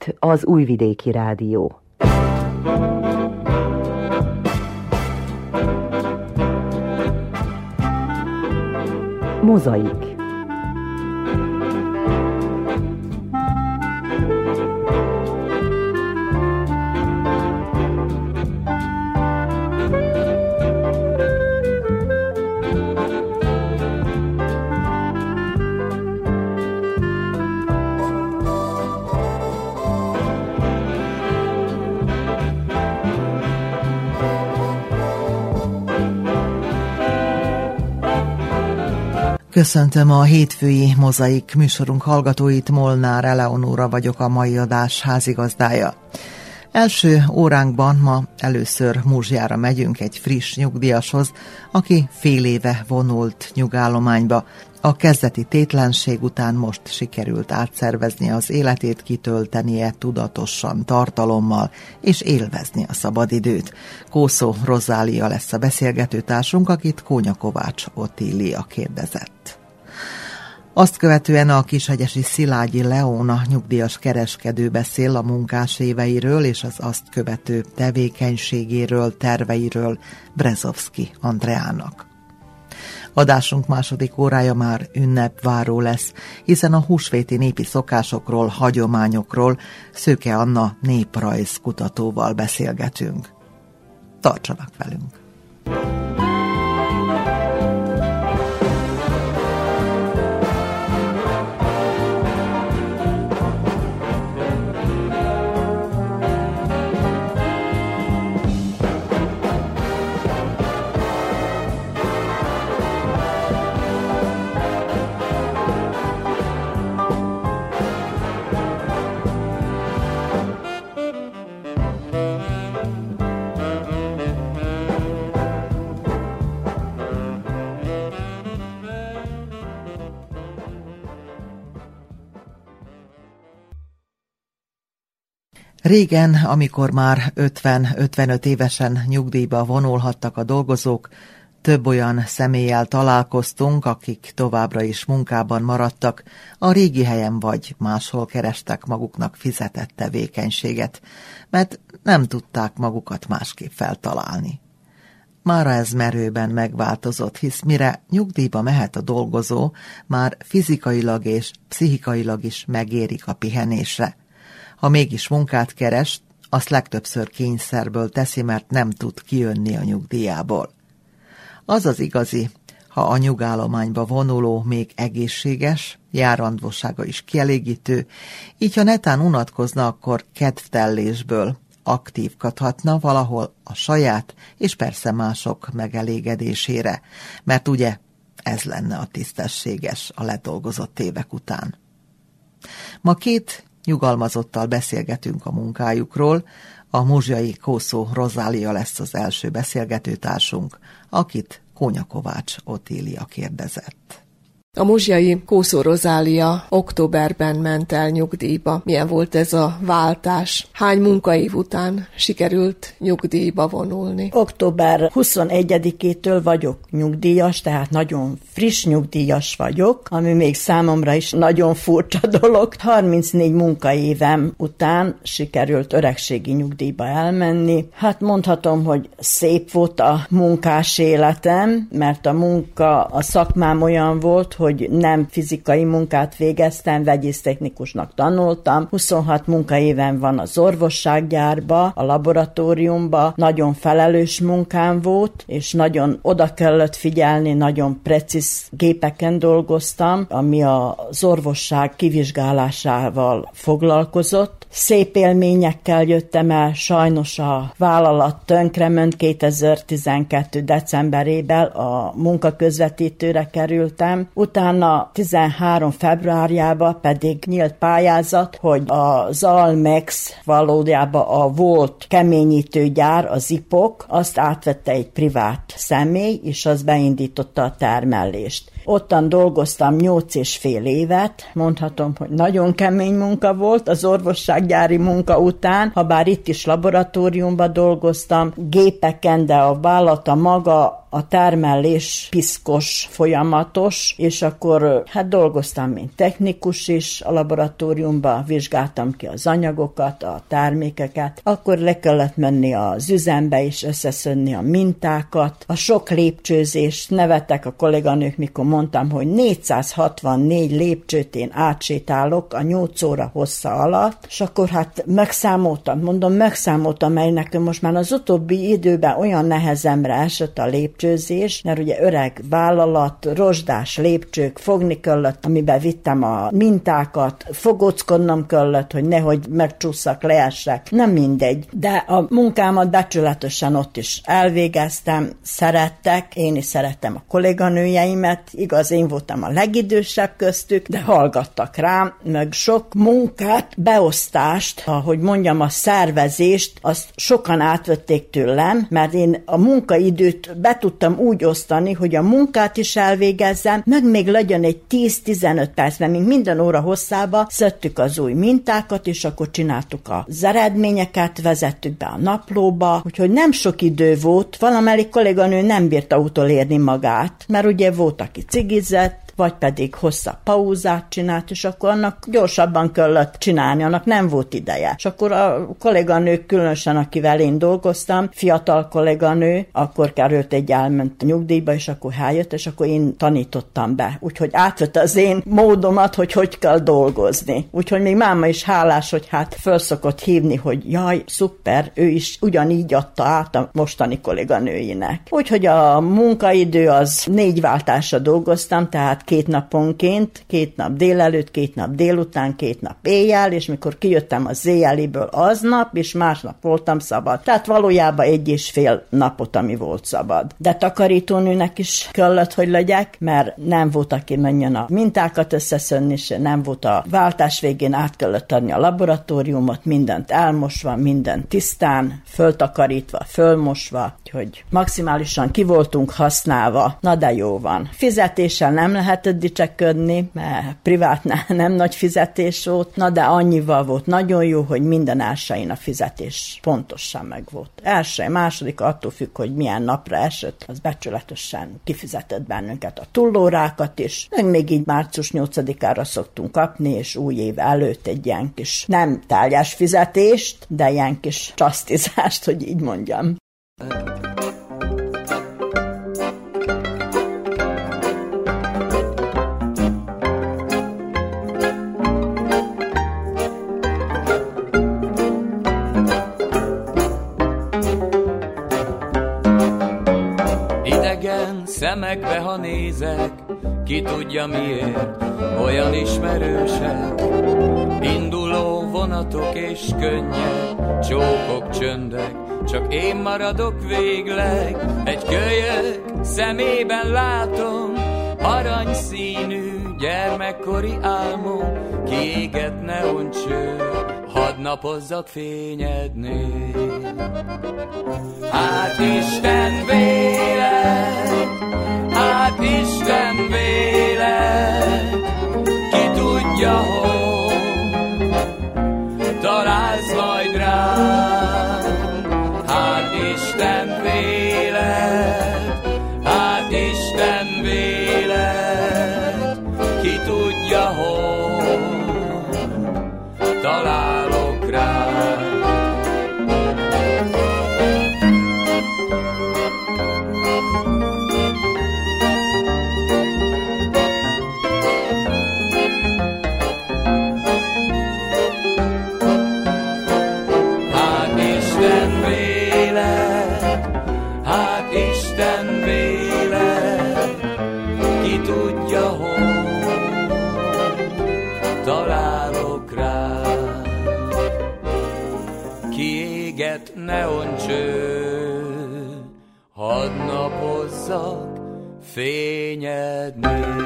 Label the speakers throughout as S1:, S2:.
S1: itt az Újvidéki Rádió. Mozaik
S2: Köszöntöm a hétfői mozaik műsorunk hallgatóit, Molnár Eleonóra vagyok a mai adás házigazdája. Első óránkban ma először Múzsjára megyünk egy friss nyugdíjashoz, aki fél éve vonult nyugállományba. A kezdeti tétlenség után most sikerült átszervezni az életét, kitöltenie tudatosan, tartalommal, és élvezni a szabadidőt. Kószó Rozália lesz a beszélgetőtársunk, akit Kónya Kovács Otília kérdezett. Azt követően a kisegyesi Szilágyi Leóna nyugdíjas kereskedő beszél a munkás éveiről és az azt követő tevékenységéről, terveiről Brezovski Andreának. Adásunk második órája már ünnepváró lesz, hiszen a húsvéti népi szokásokról, hagyományokról Szőke Anna néprajz kutatóval beszélgetünk. Tartsanak velünk! Régen, amikor már 50-55 évesen nyugdíjba vonulhattak a dolgozók, több olyan személlyel találkoztunk, akik továbbra is munkában maradtak, a régi helyen vagy máshol kerestek maguknak fizetett tevékenységet, mert nem tudták magukat másképp feltalálni. Mára ez merőben megváltozott, hisz mire nyugdíjba mehet a dolgozó, már fizikailag és pszichikailag is megérik a pihenésre. Ha mégis munkát keres, azt legtöbbször kényszerből teszi, mert nem tud kijönni a nyugdíjából. Az az igazi, ha a nyugállományba vonuló még egészséges, járandvossága is kielégítő, így ha netán unatkozna, akkor kedvtellésből aktívkathatna valahol a saját és persze mások megelégedésére, mert ugye ez lenne a tisztességes a ledolgozott évek után. Ma két Nyugalmazottal beszélgetünk a munkájukról, a muzsiai Kószó Rozália lesz az első beszélgetőtársunk, akit Kónya Kovács Otília kérdezett.
S3: A muzsiai Kószó Rozália októberben ment el nyugdíjba. Milyen volt ez a váltás? Hány munkaév után sikerült nyugdíjba vonulni?
S4: Október 21-től vagyok nyugdíjas, tehát nagyon friss nyugdíjas vagyok, ami még számomra is nagyon furcsa dolog. 34 munkaévem után sikerült öregségi nyugdíjba elmenni. Hát mondhatom, hogy szép volt a munkás életem, mert a munka, a szakmám olyan volt, hogy nem fizikai munkát végeztem, vegyésztechnikusnak tanultam. 26 munkaéven van az orvossággyárba, a laboratóriumba, nagyon felelős munkám volt, és nagyon oda kellett figyelni, nagyon precíz gépeken dolgoztam, ami az orvosság kivizsgálásával foglalkozott. Szép élményekkel jöttem el, sajnos a vállalat tönkrement 2012. decemberében a munkaközvetítőre kerültem, utána 13 februárjában pedig nyílt pályázat, hogy az Almex valójában a volt keményítőgyár, az IPOK, azt átvette egy privát személy, és az beindította a termelést. Ottan dolgoztam nyolc és fél évet, mondhatom, hogy nagyon kemény munka volt az orvossággyári munka után, ha bár itt is laboratóriumban dolgoztam, gépeken, de a vállalata maga a termelés piszkos, folyamatos, és akkor hát dolgoztam, mint technikus is a laboratóriumban, vizsgáltam ki az anyagokat, a termékeket, akkor le kellett menni az üzembe és összeszedni a mintákat, a sok lépcsőzés, nevettek a kolléganők, mikor mondtam, hogy 464 lépcsőt én átsétálok a 8 óra hossza alatt, és akkor hát megszámoltam, mondom, megszámoltam, mely nekem most már az utóbbi időben olyan nehezemre esett a lépcsőzés, mert ugye öreg vállalat, rozsdás lépcsők, fogni kellett, amiben vittem a mintákat, fogóckodnom kellett, hogy nehogy megcsúszak, leessek, nem mindegy. De a munkámat becsületesen ott is elvégeztem, szerettek, én is szerettem a kolléganőjeimet, igaz, én voltam a legidősebb köztük, de hallgattak rám, meg sok munkát, beosztást, ahogy mondjam, a szervezést, azt sokan átvették tőlem, mert én a munkaidőt be tudtam úgy osztani, hogy a munkát is elvégezzem, meg még legyen egy 10-15 percben, mint minden óra hosszába, szedtük az új mintákat, és akkor csináltuk az eredményeket, vezettük be a naplóba, úgyhogy nem sok idő volt, valamelyik kolléganő nem bírta utolérni magát, mert ugye volt, aki cigizett, vagy pedig hosszabb pauzát csinált, és akkor annak gyorsabban kellett csinálni, annak nem volt ideje. És akkor a kolléganő, különösen akivel én dolgoztam, fiatal kolléganő, akkor került egy elment nyugdíjba, és akkor eljött, és akkor én tanítottam be. Úgyhogy átvette az én módomat, hogy hogy kell dolgozni. Úgyhogy még máma is hálás, hogy hát felszokott hívni, hogy jaj, szuper, ő is ugyanígy adta át a mostani kolléganőinek. Úgyhogy a munkaidő az négy váltásra dolgoztam, tehát két naponként, két nap délelőtt, két nap délután, két nap éjjel, és mikor kijöttem az éjjeliből aznap, és másnap voltam szabad. Tehát valójában egy és fél napot, ami volt szabad. De takarítónőnek is kellett, hogy legyek, mert nem volt, aki menjen a mintákat összeszönni, és nem volt a váltás végén át kellett adni a laboratóriumot, mindent elmosva, mindent tisztán, föltakarítva, fölmosva, hogy maximálisan ki voltunk használva. Na de jó van. Fizetéssel nem lehet lehetett dicseködni, mert privátnál nem nagy fizetés volt, na de annyival volt nagyon jó, hogy minden elsein a fizetés pontosan meg volt. Első, második attól függ, hogy milyen napra esett, az becsületesen kifizetett bennünket a túlórákat is, meg még így március 8-ára szoktunk kapni, és új év előtt egy ilyen kis nem tárgyás fizetést, de ilyen kis csasztizást, hogy így mondjam.
S5: Szemekbe, ha nézek, ki tudja miért, olyan ismerősek. Induló vonatok és könnyek, csókok, csöndek, csak én maradok végleg, egy kölyök szemében látom, aranyszínű gyermekkori álmom, kiégett neoncső, hadd napozzak fényedni. Hát Isten vélet, hát Isten vélet, ki tudja, hogy találsz majd rám. Neoncső, hadd napozzak fényednél.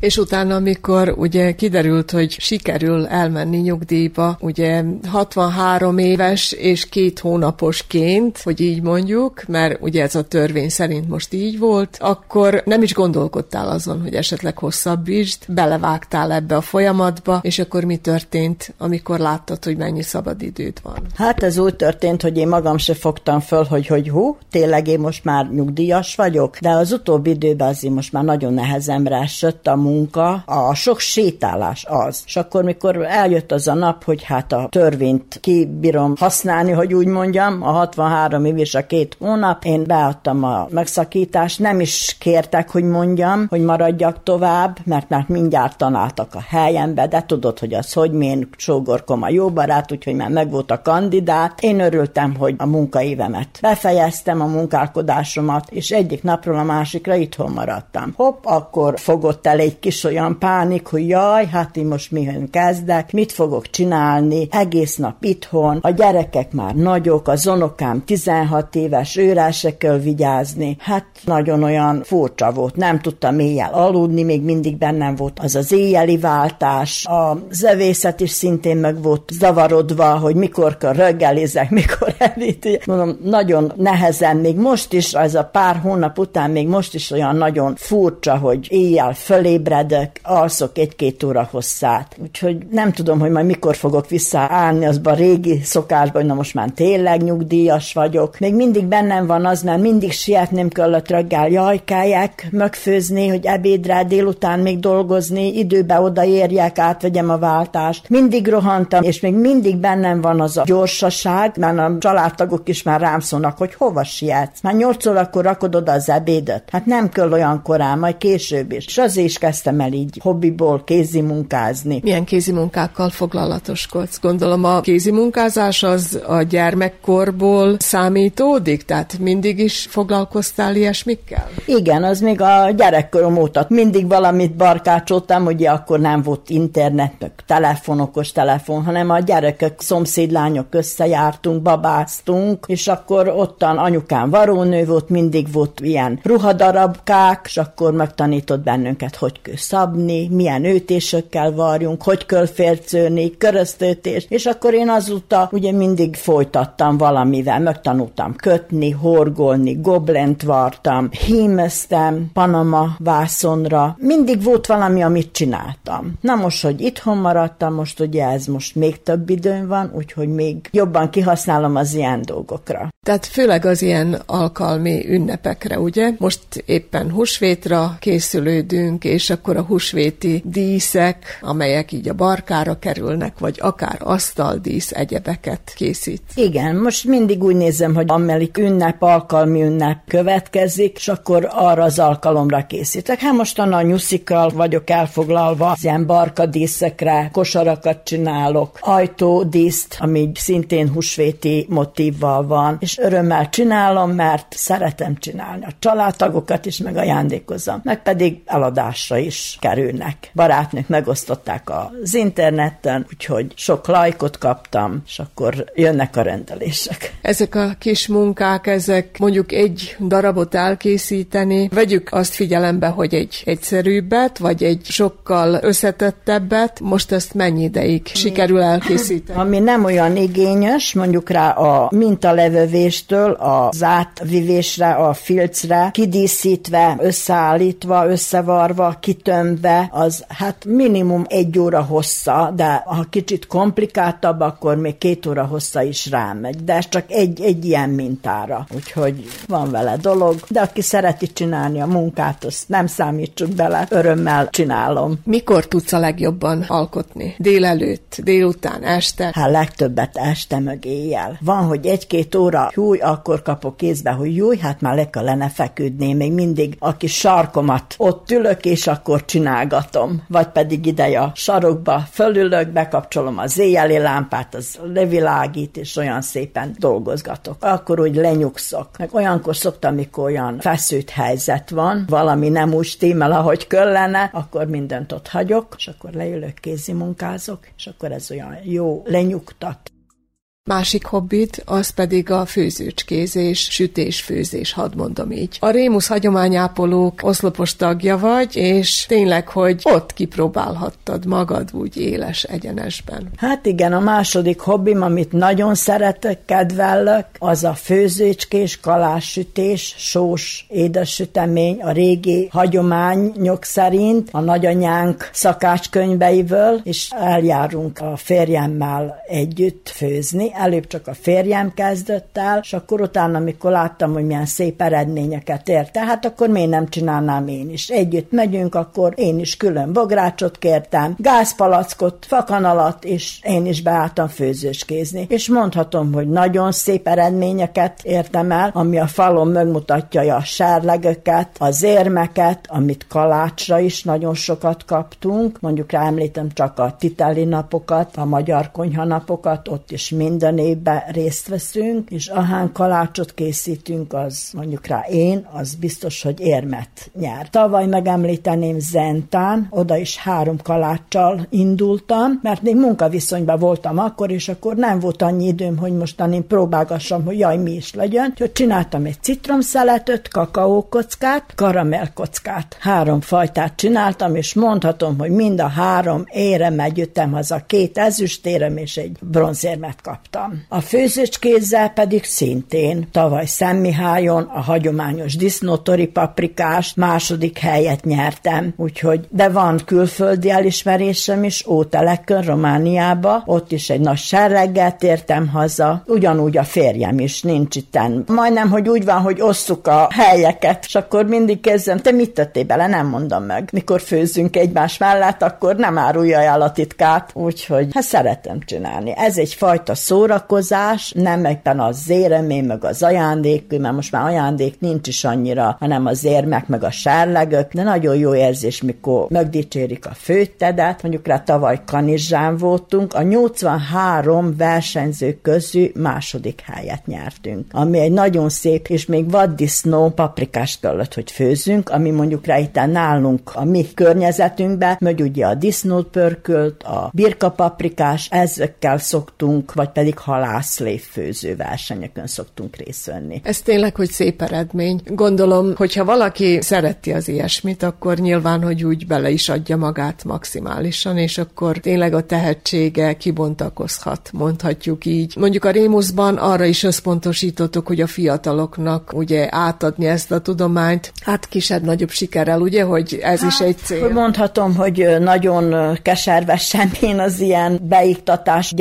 S3: És utána, amikor ugye kiderült, hogy sikerül elmenni nyugdíjba, ugye 63 éves és két hónaposként, hogy így mondjuk, mert ugye ez a törvény szerint most így volt, akkor nem is gondolkodtál azon, hogy esetleg hosszabbítsd, belevágtál ebbe a folyamatba, és akkor mi történt, amikor láttad, hogy mennyi szabad időd van?
S4: Hát ez úgy történt, hogy én magam se fogtam föl, hogy, hogy hú, tényleg én most már nyugdíjas vagyok, de az utóbbi időben azért most már nagyon nehezemre esett a munka, a sok sétálás az. És akkor, mikor eljött az a nap, hogy hát a törvényt kibírom használni, hogy úgy mondjam, a 63 év és a két hónap, én beadtam a megszakítást, nem is kértek, hogy mondjam, hogy maradjak tovább, mert már mindjárt tanáltak a helyembe, de tudod, hogy az hogy mén sógorkom a jó barát, úgyhogy már megvolt a kandidát. Én örültem, hogy a munkaévemet befejeztem, a munkálkodásomat, és egyik napról a másikra itthon maradtam. Hopp, akkor fogott el egy kis olyan pánik, hogy jaj, hát én most mihön kezdek, mit fogok csinálni, egész nap itthon, a gyerekek már nagyok, az unokám 16 éves, őre se kell vigyázni. Hát nagyon olyan furcsa volt, nem tudtam éjjel aludni, még mindig bennem volt az az éjjeli váltás, a zevészet is szintén meg volt zavarodva, hogy mikor kell reggelizek, mikor elíti. Mondom, nagyon nehezen, még most is, ez a pár hónap után, még most is olyan nagyon furcsa, hogy éjjel fölébredek, alszok egy-két óra hosszát. Úgyhogy nem tudom, hogy majd mikor fogok visszaállni azba a régi szokásba, hogy na most már tényleg nyugdíjas vagyok. Még mindig bennem van az, mert mindig sietném kellett reggel, jaj, kelljek megfőzni, hogy ebédre délután még dolgozni, időbe odaérjek, átvegyem a váltást. Mindig rohantam, és még mindig bennem van az a gyorsaság, mert a családtagok is már rám szólnak, hogy hova sietsz. Már nyolc órakor rakod oda az ebédet. Hát nem kell olyan korán, majd később is. És azért is kezdtem el így hobbiból kézi munkázni.
S3: Milyen kézi munkákkal foglalatoskodsz? Gondolom a kézi munkázás az a gyermekkorból számítódik? Tehát mindig is foglalkoztál ilyesmikkel?
S4: Igen, az még a gyerekkorom óta. Mindig valamit barkácsoltam, ugye akkor nem volt internet, meg telefon, okos telefon, hanem a gyerekek, szomszédlányok összejártunk, babáztunk, és akkor ottan anyukám varónő volt, mindig volt ilyen ruhadarabkák, és akkor megtanított bennünket, hogy szabni, milyen őtésekkel varjunk, hogy kell fércőni, köröztőtés, és akkor én azóta ugye mindig folytattam valamivel, megtanultam kötni, horgolni, goblent vartam, hímeztem Panama vászonra, mindig volt valami, amit csináltam. Na most, hogy itthon maradtam, most ugye ez most még több időm van, úgyhogy még jobban kihasználom az ilyen dolgokra.
S3: Tehát főleg az ilyen alkalmi ünnepekre, ugye? Most éppen húsvétra készülődünk, és akkor a húsvéti díszek, amelyek így a barkára kerülnek, vagy akár asztaldísz, egyebeket készít.
S4: Igen, most mindig úgy nézem, hogy amelik ünnep, alkalmi ünnep következik, és akkor arra az alkalomra készítek. Hát mostan a nyuszikkal vagyok elfoglalva, ilyen barkadíszekre, kosarakat csinálok, ajtódíszt, ami szintén húsvéti motívval van, és örömmel csinálom, mert szeretem csinálni. A családtagokat is meg ajándékozom, meg pedig eladásra is kerülnek. Barátnők megosztották az interneten, úgyhogy sok lajkot kaptam, és akkor jönnek a rendelések.
S3: Ezek a kis munkák, ezek mondjuk egy darabot elkészíteni, vegyük azt figyelembe, hogy egy egyszerűbbet, vagy egy sokkal összetettebbet, most ezt mennyi ideig sikerül elkészíteni?
S4: Ami nem olyan igényes, mondjuk rá a mintalevövéstől, az átvivésre, a filcre, kidíszítve, összeállítva, összevarva, kitömve, az hát minimum egy óra hossza, de ha kicsit komplikáltabb, akkor még két óra hossza is rámegy, de ez csak egy, egy ilyen mintára. Úgyhogy van vele dolog, de aki szereti csinálni a munkát, azt nem számítsuk bele, örömmel csinálom.
S3: Mikor tudsz a legjobban alkotni? Délelőtt, délután, este?
S4: Hát legtöbbet este meg éjjel. Van, hogy egy-két óra, húj, akkor kapok kézbe, hogy júj, hát már le kellene feküdni, még mindig a kis sarkomat ott ülök, és akkor csinálgatom. Vagy pedig ideje a sarokba fölülök, bekapcsolom az éjjeli lámpát, az levilágít, és olyan szépen dolgozgatok. Akkor úgy lenyugszok. Meg olyankor szoktam, amikor olyan feszült helyzet van, valami nem úgy stimmel, ahogy kellene, akkor mindent ott hagyok, és akkor leülök, kézi munkázok, és akkor ez olyan jó lenyugtat.
S3: Másik hobbit, az pedig a főzőcskézés, sütés-főzés, hadd mondom így. A Rémusz hagyományápolók oszlopos tagja vagy, és tényleg, hogy ott kipróbálhattad magad úgy éles egyenesben.
S4: Hát igen, a második hobbim, amit nagyon szeretek, kedvellek, az a főzőcskés, kalássütés, sós, édessütemény, a régi hagyományok szerint, a nagyanyánk szakácskönyveiből, és eljárunk a férjemmel együtt főzni. Előbb csak a férjem kezdett el, és akkor utána, amikor láttam, hogy milyen szép eredményeket ért, tehát akkor miért nem csinálnám én is. Együtt megyünk, akkor én is külön bográcsot kértem, gázpalackot, fakanalat, és én is beálltam főzőskézni. És mondhatom, hogy nagyon szép eredményeket értem el, ami a falon megmutatja a sárlegöket, az érmeket, amit kalácsra is nagyon sokat kaptunk. Mondjuk rá említem csak a titeli napokat, a magyar konyhanapokat, ott is minden évben részt veszünk, és ahán kalácsot készítünk, az mondjuk rá én, az biztos, hogy érmet nyer. Tavaly megemlíteném Zentán, oda is három kaláccsal indultam, mert még munkaviszonyban voltam akkor, és akkor nem volt annyi időm, hogy mostan én próbálgassam, hogy jaj, mi is legyen. Úgyhogy csináltam egy citromszeletöt, kakaókockát, karamellkockát. Három fajtát csináltam, és mondhatom, hogy mind a három érem jöttem haza, két ezüstérem és egy bronzérmet kaptam. A főzőcskézzel pedig szintén. Tavaly Szemmihályon a hagyományos disznótori paprikás második helyet nyertem, úgyhogy de van külföldi elismerésem is, Ótelekön, Romániába, ott is egy nagy serreggel tértem haza, ugyanúgy a férjem is nincs itten. Majdnem, hogy úgy van, hogy osszuk a helyeket, és akkor mindig kezdem, te mit tettél bele, nem mondom meg. Mikor főzünk egymás mellett, akkor nem árulja el a titkát, úgyhogy hát szeretem csinálni. Ez egy fajta szórakozás, nem egyben az zéremény, meg az ajándék, mert most már ajándék nincs is annyira, hanem az érmek, meg a sárlegök, de nagyon jó érzés, mikor megdicsérik a főttedet, mondjuk rá tavaly Kanizsán voltunk, a 83 versenyző közül második helyet nyertünk, ami egy nagyon szép, és még vaddisznó paprikást kellett, hogy főzünk, ami mondjuk rá itt nálunk a mi környezetünkben, meg ugye a disznót pörkölt, a birka paprikás, ezekkel szoktunk, vagy pedig halászlév főző versenyeken szoktunk részt venni.
S3: Ez tényleg, hogy szép eredmény. Gondolom, hogyha valaki szereti az ilyesmit, akkor nyilván, hogy úgy bele is adja magát maximálisan, és akkor tényleg a tehetsége kibontakozhat, mondhatjuk így. Mondjuk a Rémuszban arra is összpontosítottuk, hogy a fiataloknak ugye átadni ezt a tudományt, hát kisebb-nagyobb sikerrel, ugye, hogy ez hát, is egy cél.
S4: Mondhatom, hogy nagyon keservesen én az ilyen beiktatás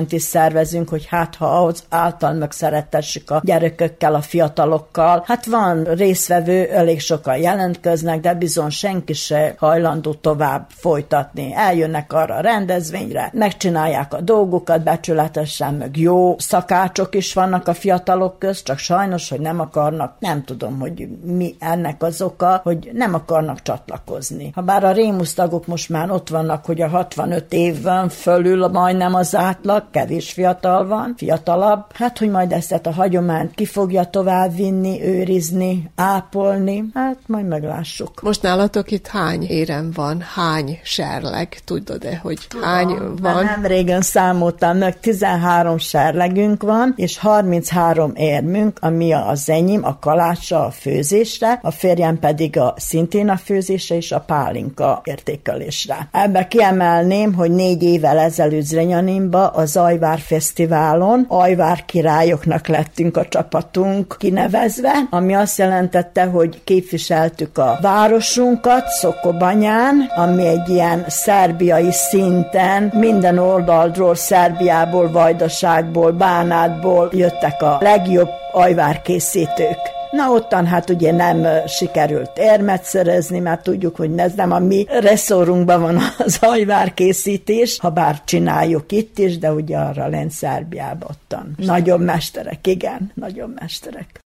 S4: gyerekfőzőversenyt is szervezünk, hogy hát ha ahhoz által megszerettessük a gyerekökkel, a fiatalokkal. Hát van részvevő, elég sokan jelentkeznek, de bizony senki se hajlandó tovább folytatni. Eljönnek arra a rendezvényre, megcsinálják a dolgokat becsületesen, meg jó szakácsok is vannak a fiatalok közt, csak sajnos, hogy nem akarnak, nem tudom, hogy mi ennek az oka, hogy nem akarnak csatlakozni. Habár a rémusz tagok most már ott vannak, hogy a 65 évben fölül majdnem az átlag, kevés fiatal van, fiatalabb, hát hogy majd ezt a hagyományt ki fogja tovább vinni, őrizni, ápolni, hát majd meglássuk.
S3: Most nálatok itt hány érem van, hány serleg, tudod-e, hogy Tudom, hány van?
S4: Nem régen számoltam meg, 13 serlegünk van, és 33 érmünk, ami az enyém, a kalácsa a főzésre, a férjem pedig a szintén a főzésre és a pálinka értékelésre. Ebbe kiemelném, hogy négy évvel ezelőtt Zrenyaninba a Zajvár Fesztiválon Ajvár királyoknak lettünk a csapatunk kinevezve, ami azt jelentette, hogy képviseltük a városunkat Szokobanyán, ami egy ilyen szerbiai szinten minden oldalról, Szerbiából, Vajdaságból, Bánátból jöttek a legjobb ajvárkészítők. Na ottan hát ugye nem sikerült érmet szerezni, mert tudjuk, hogy ez nem a mi reszorunkban van az ajvárkészítés, ha bár csináljuk itt is, de ugye arra lent Szerbiában ottan. Nagyon mesterek, igen, nagyon mesterek.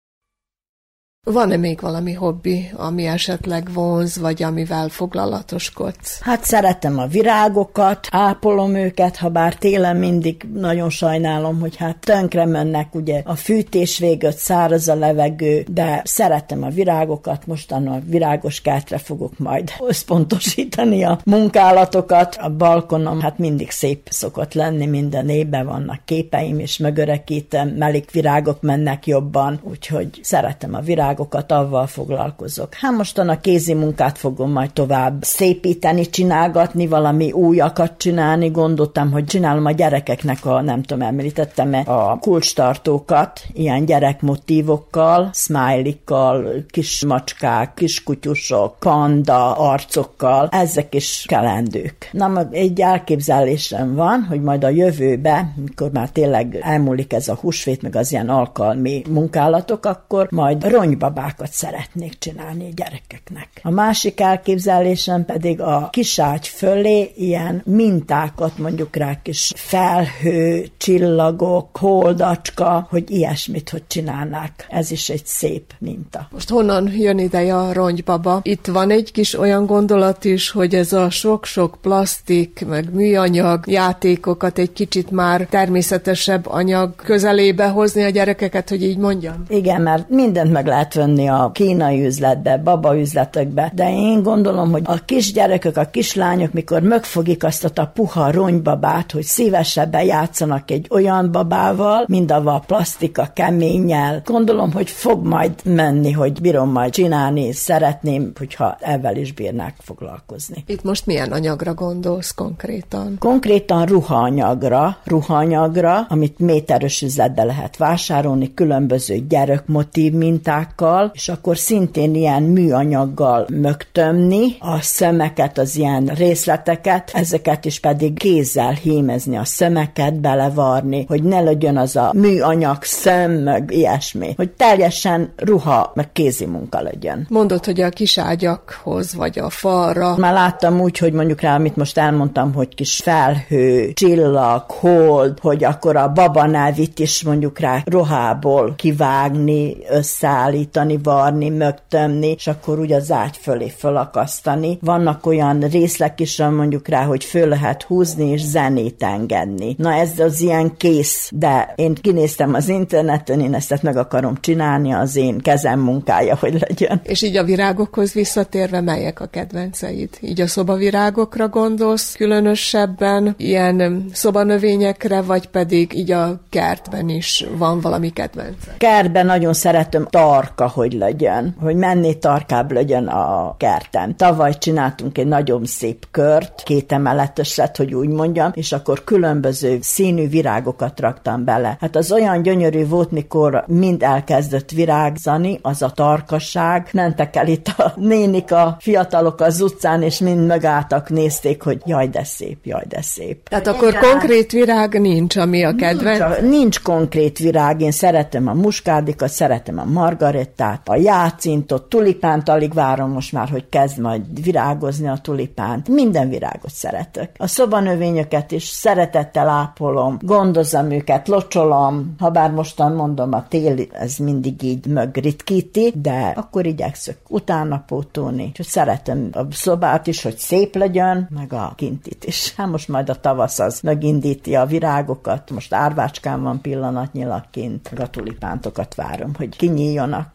S3: Van-e még valami hobbi, ami esetleg vonz, vagy amivel foglalatoskodsz?
S4: Hát szeretem a virágokat, ápolom őket, ha bár télen mindig nagyon sajnálom, hogy hát tönkre mennek, ugye a fűtés végött száraz a levegő, de szeretem a virágokat, mostan a virágos kertre fogok majd összpontosítani a munkálatokat. A balkonom hát mindig szép szokott lenni, minden évben vannak képeim, és mögörekítem, melik virágok mennek jobban, úgyhogy szeretem a virágokat virágokat, avval foglalkozok. Hát mostan a kézi munkát fogom majd tovább szépíteni, csinálgatni, valami újakat csinálni. Gondoltam, hogy csinálom a gyerekeknek a, nem tudom, említettem -e, a kulcstartókat, ilyen gyerekmotívokkal, smiley-kal, kis macskák, kis kutyusok, panda arcokkal, ezek is kelendők. Na, egy elképzelésem van, hogy majd a jövőbe, mikor már tényleg elmúlik ez a húsvét, meg az ilyen alkalmi munkálatok, akkor majd rony babákat szeretnék csinálni a gyerekeknek. A másik elképzelésem pedig a kiságy fölé ilyen mintákat, mondjuk rá kis felhő, csillagok, holdacska, hogy ilyesmit, hogy csinálnák. Ez is egy szép minta.
S3: Most honnan jön ide a ronygybaba? Itt van egy kis olyan gondolat is, hogy ez a sok-sok plastik, meg műanyag játékokat egy kicsit már természetesebb anyag közelébe hozni a gyerekeket, hogy így mondjam?
S4: Igen, mert mindent meg lehet venni a kínai üzletbe, baba üzletekbe, de én gondolom, hogy a kisgyerekek, a kislányok, mikor megfogik azt a puha ronybabát, hogy szívesebben játszanak egy olyan babával, mint a plastika keménnyel, gondolom, hogy fog majd menni, hogy bírom majd csinálni, szeretném, hogyha ezzel is bírnák foglalkozni.
S3: Itt most milyen anyagra gondolsz konkrétan?
S4: Konkrétan ruhaanyagra, ruhaanyagra, amit méteres üzletbe lehet vásárolni, különböző gyerekmotív mintákkal, anyagokkal, és akkor szintén ilyen műanyaggal mögtömni a szemeket, az ilyen részleteket, ezeket is pedig kézzel hímezni a szemeket, belevarni, hogy ne legyen az a műanyag szem, meg ilyesmi, hogy teljesen ruha, meg kézi munka legyen.
S3: Mondod, hogy a kis ágyakhoz, vagy a falra.
S4: Már láttam úgy, hogy mondjuk rá, amit most elmondtam, hogy kis felhő, csillag, hold, hogy akkor a babanávit is mondjuk rá rohából kivágni, összeállítani, gyújtani, varni, mögtömni, és akkor úgy az ágy fölé fölakasztani. Vannak olyan részlek is, mondjuk rá, hogy föl lehet húzni és zenét engedni. Na ez az ilyen kész, de én kinéztem az interneten, én ezt meg akarom csinálni, az én kezem munkája, hogy legyen.
S3: És így a virágokhoz visszatérve, melyek a kedvenceid? Így a szobavirágokra gondolsz különösebben, ilyen szobanövényekre, vagy pedig így a kertben is van valami kedvenc?
S4: Kertben nagyon szeretem tarka tarka, hogy legyen, hogy menni tarkább legyen a kerten. Tavaly csináltunk egy nagyon szép kört, két emeletes lett, hogy úgy mondjam, és akkor különböző színű virágokat raktam bele. Hát az olyan gyönyörű volt, mikor mind elkezdett virágzani, az a tarkasság. Mentek el itt a nénik, a fiatalok az utcán, és mind megálltak, nézték, hogy jaj, de szép, jaj, de szép.
S3: Tehát akkor konkrét virág nincs, ami a kedvenc?
S4: Nincs, nincs konkrét virág, én szeretem a muskádikat, szeretem a margaret, tehát a jácintot, tulipánt alig várom most már, hogy kezd majd virágozni a tulipánt. Minden virágot szeretek. A szobanövényeket is szeretettel ápolom, gondozom őket, locsolom, ha bár mostan mondom, a téli ez mindig így mögritkíti, de akkor igyekszök utána pótolni. Úgyhogy szeretem a szobát is, hogy szép legyen, meg a kintit is. Hát most majd a tavasz az megindíti a virágokat, most árvácskán van pillanatnyilag kint, a tulipántokat várom, hogy kinyíljanak.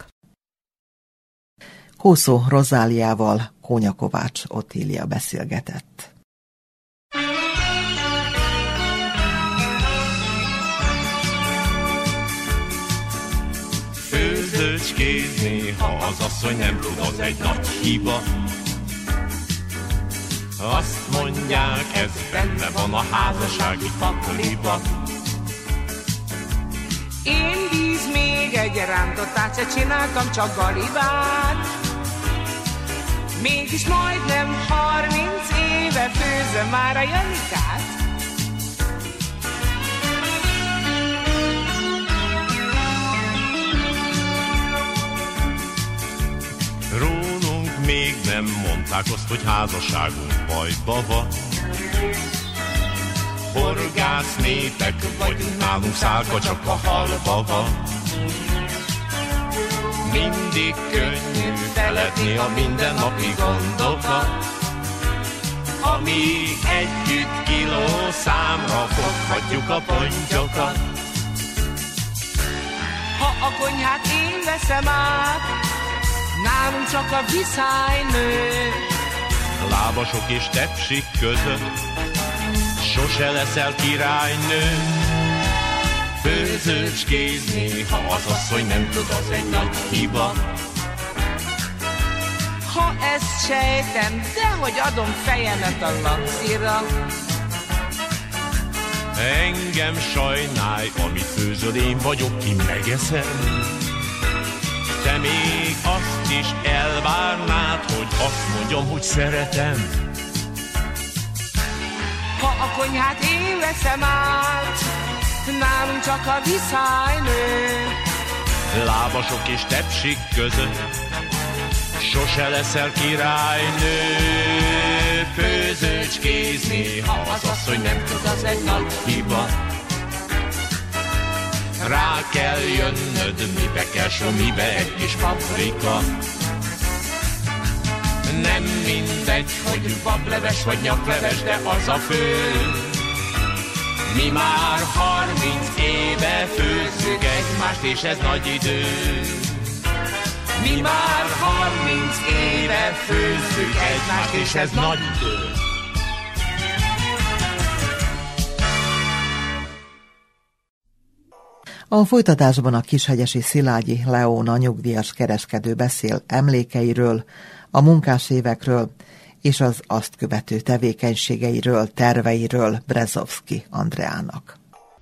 S2: Kószó Rozáliával Kónya Kovács Otília beszélgetett.
S6: Főzőcskézni, ha az asszony nem tud, az egy nagy hiba. Azt mondják, ez benne van a házassági pakliba.
S7: Én víz még egy rántottát se csináltam, csak galibát. Mégis majdnem harminc éve főzöm már a Janikát.
S6: Rólunk még nem mondták azt, hogy házasságunk bajba van. Horgász népek vagyunk, nálunk szálka csak a halba van. Mindig könnyű feledni a mindennapi gondokat, amíg együtt kiló számra foghatjuk a pontyokat.
S7: Ha a konyhát én veszem át, nálunk csak a viszály nő.
S6: Lábasok és tepsik között, sose leszel királynő. Főzőcskézni, ha az asszony nem tud, az egy nagy hiba.
S7: Ha ezt sejtem, de hogy adom fejemet a lancira.
S6: Engem sajnálj, amit főzöl, én vagyok, ki megeszem. Te még azt is elvárnád, hogy azt mondjam, hogy szeretem.
S7: Ha a konyhát én veszem át, nálunk csak a viszály nő.
S6: Lábasok és tepsik között, sose leszel királynő. Főzőcskézni, ha az asszony nem tud, az egy nagy hiba. Rá kell jönnöd, mibe kell mibe egy kis paprika. Nem mindegy, hogy bableves vagy nyakleves, de az a fő. Mi már harminc éve főzzük egymást, és ez nagy idő. Mi már harminc éve főzzük egymást, és ez nagy idő.
S2: A folytatásban a kishegyesi Szilágyi Leóna nyugdíjas kereskedő beszél emlékeiről, a munkás évekről és az azt követő tevékenységeiről, terveiről Brezovski Andreának.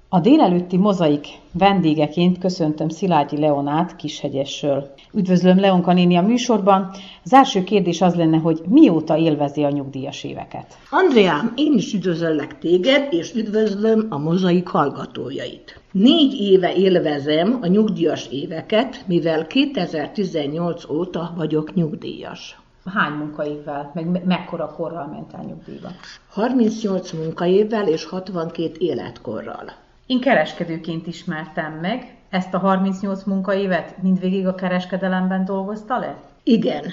S8: A délelőtti mozaik vendégeként köszöntöm Szilágyi Leonát Kishegyesről. Üdvözlöm Leonka néni a műsorban. Az első kérdés az lenne, hogy mióta élvezi a nyugdíjas éveket?
S9: Andreám, én is üdvözöllek téged, és üdvözlöm a mozaik hallgatójait. Négy éve élvezem a nyugdíjas éveket, mivel 2018 óta vagyok nyugdíjas.
S8: Hány munkaévvel, meg mekkora korral mentál nyugdíjba?
S9: 38 munkaévvel és 62 életkorral.
S8: Én kereskedőként ismertem meg. Ezt a 38 munkaévet mindvégig a kereskedelemben dolgozta le?
S9: Igen.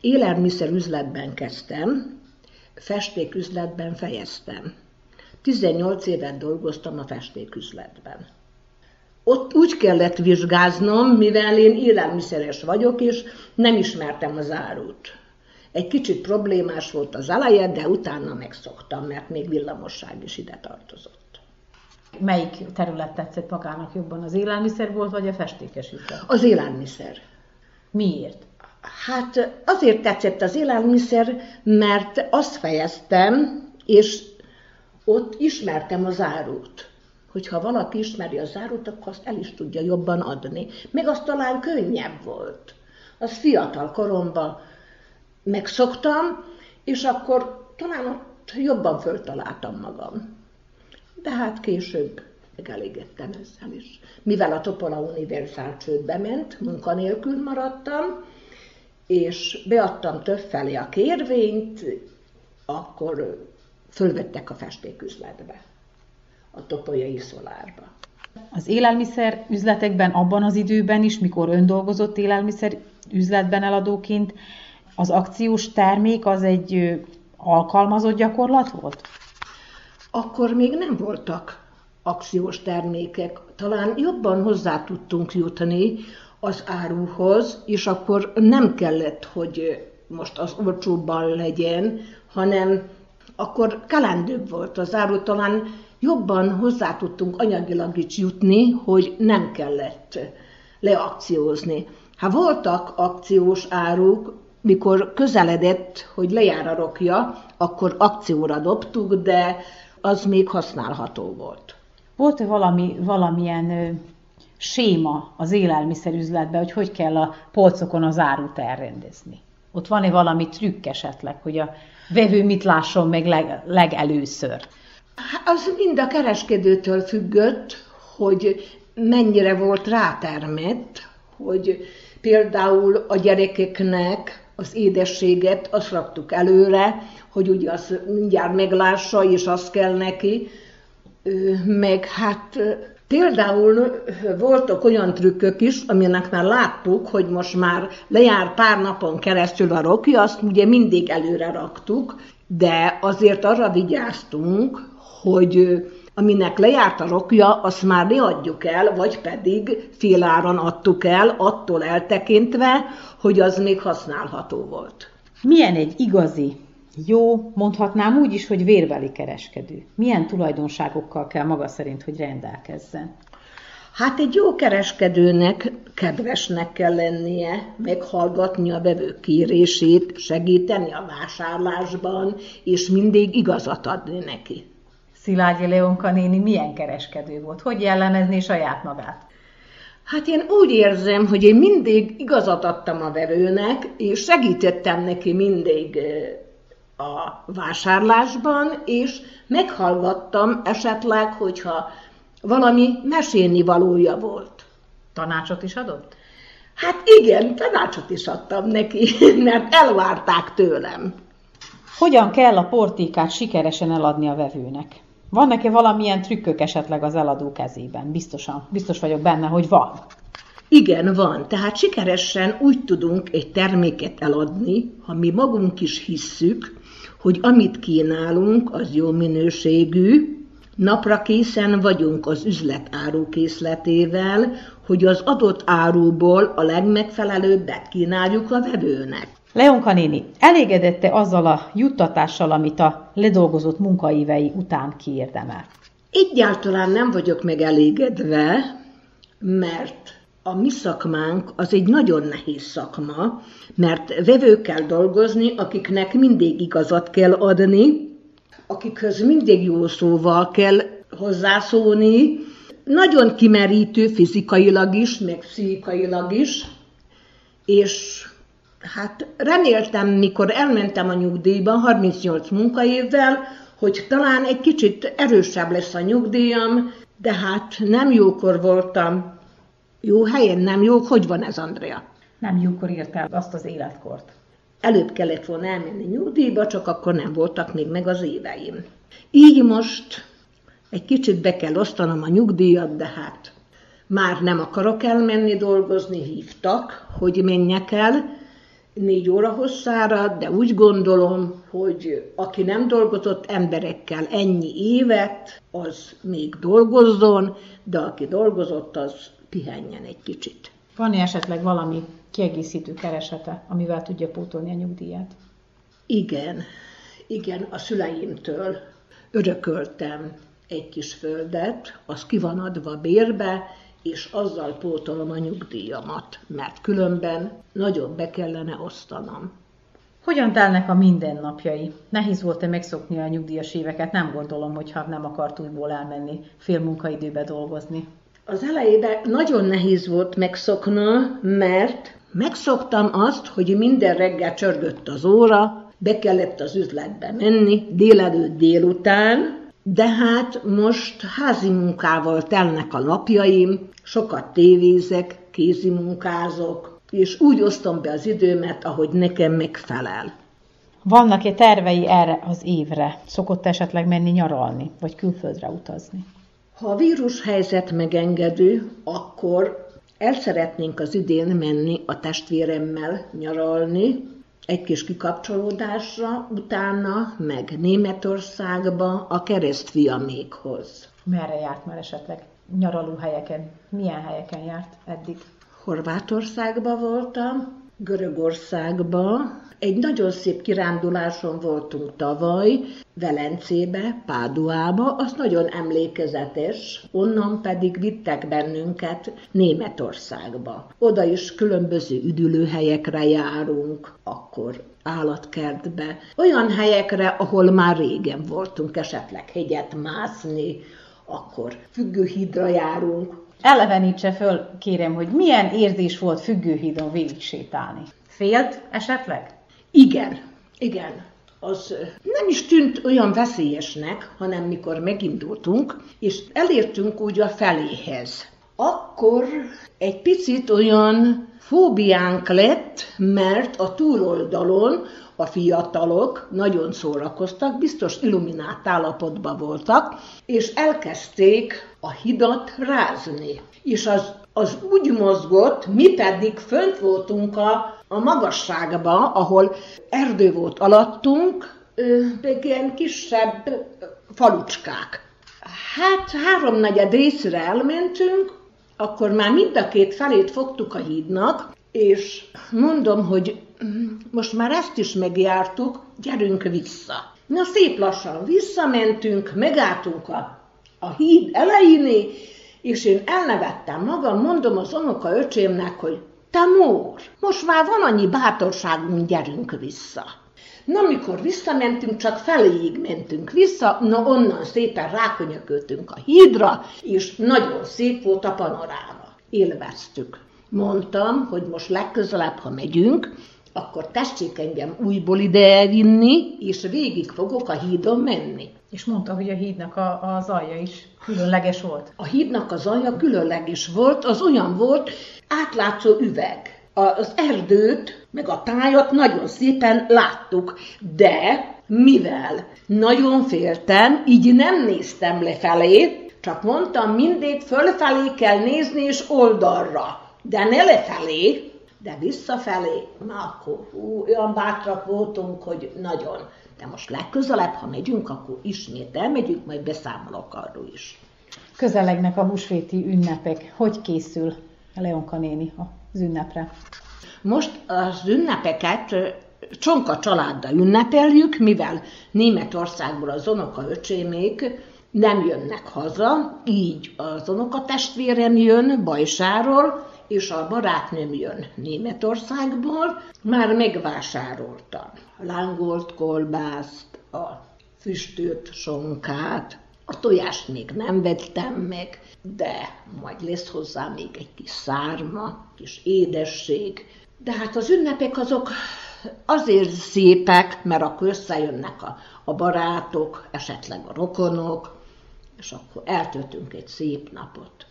S9: Élelmiszer üzletben kezdtem, festéküzletben fejeztem. 18 évet dolgoztam a festéküzletben. Ott úgy kellett vizsgáznom, mivel én élelmiszeres vagyok, és nem ismertem az árut. Egy kicsit problémás volt az eleje, de utána megszoktam, mert még villamosság is ide tartozott.
S8: Melyik terület tetszett magának jobban, az élelmiszer volt, vagy a festékes üzlet?
S9: Az élelmiszer.
S8: Miért?
S9: Hát azért tetszett az élelmiszer, mert azt fejeztem, és ott ismertem az árut. Hogyha valaki ismeri az árut, akkor azt el is tudja jobban adni. Meg az talán könnyebb volt. Az fiatal koromban megszoktam, és akkor talán ott jobban föltaláltam magam de hát később megelégettem ezzel is. Mivel a Topola Universal csődbe ment, munkanélkül maradtam, és beadtam többfelé a kérvényt, akkor fölvettek a festéküzletbe, a topolyai szolárba.
S8: Az élelmiszer üzletekben abban az időben is, mikor ön dolgozott élelmiszer üzletben eladóként, az akciós termék az egy alkalmazott gyakorlat volt?
S9: akkor még nem voltak akciós termékek. Talán jobban hozzá tudtunk jutni az áruhoz, és akkor nem kellett, hogy most az olcsóbban legyen, hanem akkor kalendőbb volt az áru, talán jobban hozzá tudtunk anyagilag is jutni, hogy nem kellett leakciózni. Ha voltak akciós áruk, mikor közeledett, hogy lejár a rokja, akkor akcióra dobtuk, de az még használható volt.
S8: Volt-e valami, valamilyen ö, séma az élelmiszerüzletben, hogy hogy kell a polcokon az árut elrendezni? Ott van-e valami trükk esetleg, hogy a vevő mit lásson meg leg, legelőször?
S9: Az mind a kereskedőtől függött, hogy mennyire volt rátermett, hogy például a gyerekeknek az édességet azt raktuk előre, hogy ugye az mindjárt meglássa, és az kell neki, meg hát Például voltak olyan trükkök is, aminek már láttuk, hogy most már lejár pár napon keresztül a roki, azt ugye mindig előre raktuk, de azért arra vigyáztunk, hogy aminek lejárt a rokja, azt már ne adjuk el, vagy pedig féláron adtuk el, attól eltekintve, hogy az még használható volt.
S8: Milyen egy igazi, jó, mondhatnám úgy is, hogy vérbeli kereskedő? Milyen tulajdonságokkal kell maga szerint, hogy rendelkezzen?
S9: Hát egy jó kereskedőnek kedvesnek kell lennie, meghallgatni a vevők kérését, segíteni a vásárlásban, és mindig igazat adni neki.
S8: Szilágyi Leonka néni milyen kereskedő volt? Hogy jellemezni saját magát?
S9: Hát én úgy érzem, hogy én mindig igazat adtam a vevőnek, és segítettem neki mindig a vásárlásban, és meghallgattam esetleg, hogyha valami meséni valója volt.
S8: Tanácsot is adott?
S9: Hát igen, tanácsot is adtam neki, mert elvárták tőlem.
S8: Hogyan kell a portékát sikeresen eladni a vevőnek? Van-e valamilyen trükkök esetleg az eladó kezében? Biztosan, biztos vagyok benne, hogy van.
S9: Igen, van. Tehát sikeresen úgy tudunk egy terméket eladni, ha mi magunk is hisszük, hogy amit kínálunk, az jó minőségű, Napra készen vagyunk az üzlet árukészletével, hogy az adott áruból a legmegfelelőbbet kínáljuk a vevőnek.
S8: Leonka néni, elégedette azzal a juttatással, amit a ledolgozott munkaívei után kiérdemel?
S9: Egyáltalán nem vagyok megelégedve, mert a mi szakmánk az egy nagyon nehéz szakma, mert vevőkkel dolgozni, akiknek mindig igazat kell adni, akikhöz mindig jó szóval kell hozzászólni, nagyon kimerítő fizikailag is, meg pszichikailag is, és hát reméltem, mikor elmentem a nyugdíjba 38 munkaévvel, hogy talán egy kicsit erősebb lesz a nyugdíjam, de hát nem jókor voltam. Jó helyen nem jó. Hogy van ez, Andrea?
S8: Nem jókor írtál azt az életkort.
S9: Előbb kellett volna elmenni nyugdíjba, csak akkor nem voltak még meg az éveim. Így most egy kicsit be kell osztanom a nyugdíjat, de hát már nem akarok elmenni dolgozni, hívtak, hogy menjek el négy óra hosszára, de úgy gondolom, hogy aki nem dolgozott emberekkel ennyi évet, az még dolgozzon, de aki dolgozott, az pihenjen egy kicsit.
S8: Van-e esetleg valami kiegészítő keresete, amivel tudja pótolni a nyugdíját?
S9: Igen, igen, a szüleimtől örököltem egy kis földet, az ki van adva bérbe, és azzal pótolom a nyugdíjamat, mert különben nagyobb be kellene osztanom.
S8: Hogyan telnek a mindennapjai? Nehéz volt-e megszokni a nyugdíjas éveket? Nem gondolom, hogyha nem akart újból elmenni fél munkaidőbe dolgozni.
S9: Az elejében nagyon nehéz volt megszokna, mert megszoktam azt, hogy minden reggel csörgött az óra, be kellett az üzletbe menni, délelőtt délután, de hát most házi munkával telnek a napjaim, sokat tévézek, kézi munkázok, és úgy osztom be az időmet, ahogy nekem megfelel.
S8: Vannak-e tervei erre az évre? Szokott esetleg menni nyaralni, vagy külföldre utazni?
S9: Ha a vírushelyzet megengedő, akkor el szeretnénk az idén menni a testvéremmel nyaralni, egy kis kikapcsolódásra, utána meg Németországba a keresztfiamékhoz.
S8: Merre járt már esetleg nyaraló helyeken? Milyen helyeken járt eddig?
S9: Horvátországba voltam, Görögországba, egy nagyon szép kiránduláson voltunk tavaly, Velencébe, Páduába, az nagyon emlékezetes, onnan pedig vittek bennünket Németországba. Oda is különböző üdülőhelyekre járunk, akkor állatkertbe, olyan helyekre, ahol már régen voltunk, esetleg hegyet mászni, akkor függőhídra járunk.
S8: Elevenítse föl, kérem, hogy milyen érzés volt függőhídon végig sétálni. Félt esetleg?
S9: Igen, igen. Az nem is tűnt olyan veszélyesnek, hanem mikor megindultunk, és elértünk úgy a feléhez. Akkor egy picit olyan fóbiánk lett, mert a túloldalon a fiatalok, nagyon szórakoztak, biztos illuminált állapotban voltak, és elkezdték a hidat rázni. És az, az úgy mozgott, mi pedig fönt voltunk a, a magasságba, ahol erdő volt alattunk, még ilyen kisebb falucskák. Hát háromnegyed részre elmentünk, akkor már mind a két felét fogtuk a hídnak, és mondom, hogy most már ezt is megjártuk, gyerünk vissza. Na szép lassan visszamentünk, megálltunk a, a híd elejéné, és én elnevettem magam, mondom az onoka öcsémnek, hogy te mór, most már van annyi bátorságunk, gyerünk vissza. Na, amikor visszamentünk, csak feléig mentünk vissza, na onnan szépen rákönyököltünk a hídra, és nagyon szép volt a panoráma. Élveztük. Mondtam, hogy most legközelebb, ha megyünk, akkor tessék engem újból ide elvinni, és végig fogok a hídon menni.
S8: És mondta, hogy a hídnak a, az alja is különleges volt.
S9: A hídnak az alja különleges volt, az olyan volt, átlátszó üveg az erdőt, meg a tájat nagyon szépen láttuk, de mivel nagyon féltem, így nem néztem lefelé, csak mondtam, mindig fölfelé kell nézni és oldalra, de ne lefelé, de visszafelé, na akkor hú, olyan bátrak voltunk, hogy nagyon. De most legközelebb, ha megyünk, akkor ismét elmegyünk, majd beszámolok arról is.
S8: Közelegnek a húsvéti ünnepek. Hogy készül Leonka néni az ünnepre?
S9: Most az ünnepeket csonka családdal ünnepeljük, mivel Németországból az unoka öcsémék nem jönnek haza, így az unoka testvérem jön Bajsáról, és a barátnőm jön Németországból, már megvásároltam lángolt kolbászt, a füstölt sonkát, a tojást még nem vettem meg, de majd lesz hozzá még egy kis szárma, kis édesség. De hát az ünnepek azok azért szépek, mert akkor összejönnek a, a barátok, esetleg a rokonok, és akkor eltöltünk egy szép napot.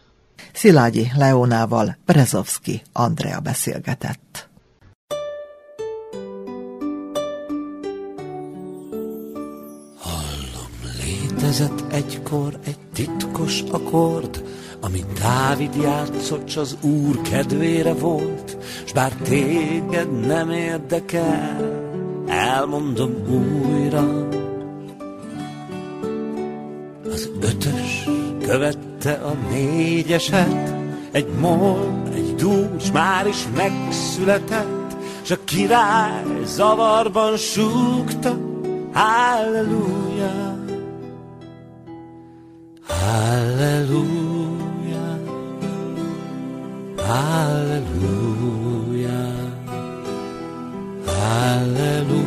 S2: Szilágyi Leonával Brezovski Andrea beszélgetett.
S10: Hallom, létezett egykor egy titkos akkord, amit Dávid játszott, az Úr kedvére volt, s bár téged nem érdekel, elmondom újra. Az ötös követte a négyeset, egy mol, egy dús már is megszületett, s a király zavarban súgta, Halleluja, Halleluja, Halleluja, Halleluja,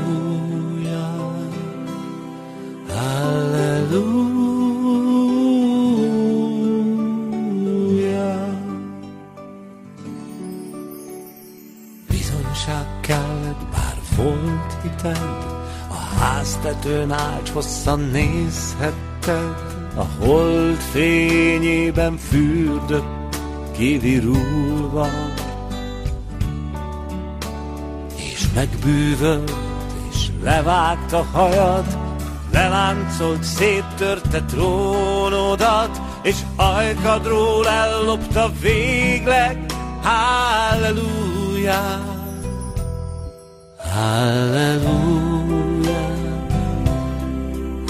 S10: a háztetőn ágy hosszan nézhetted, a hold fényében fürdött kivirulva, és megbűvölt, és levágta hajad, leláncolt, széttörte trónodat, és ajkadról ellopta végleg, Halleluja, Halleluja,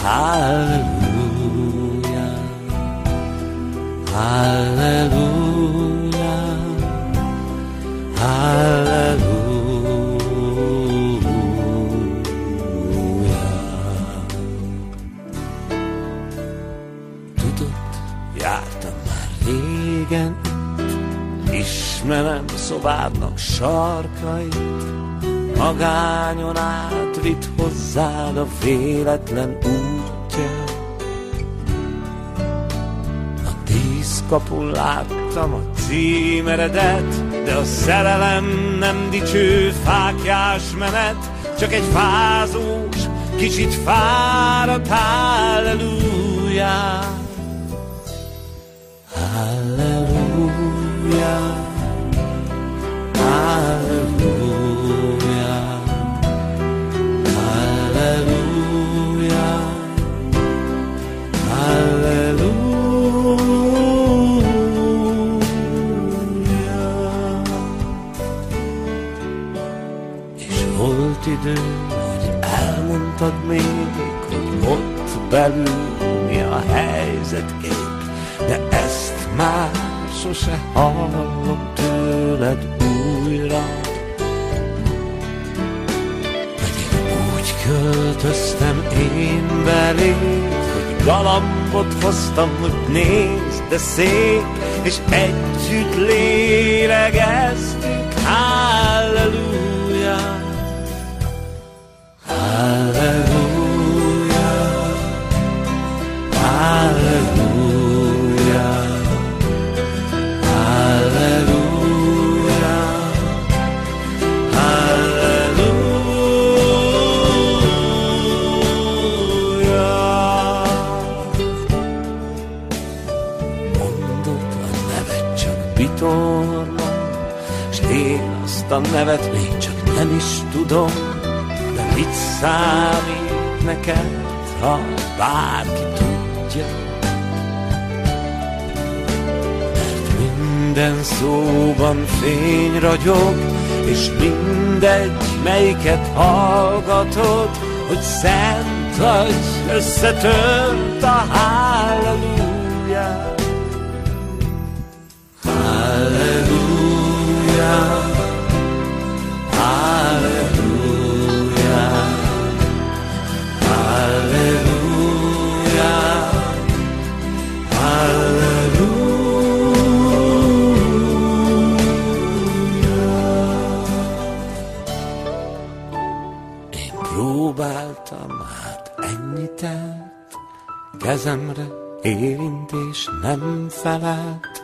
S10: Halleluja. Halleluja, halleluja. Tudod, jártam már régen, ismerem szobádnak sarkait, magányon átvitt hozzád a véletlen útja. Kapun láttam a címeredet, de a szerelem nem dicső fákjás menet, csak egy fázós, kicsit fáradt halleluja. Tudtad még, hogy ott belül mi a helyzet kép, de ezt már sose hallom tőled újra. Pedig úgy költöztem én beléd, hogy galambot hoztam, hogy nézd, de szép, és együtt lélegeztünk, halleluja. A nevet csak nem is tudom, de mit számít neked, ha bárki tudja? Mert minden szóban fény ragyog, és mindegy, melyiket hallgatod, hogy szent vagy, összetört a halleluja. Halleluja. Kezemre érintés nem felelt,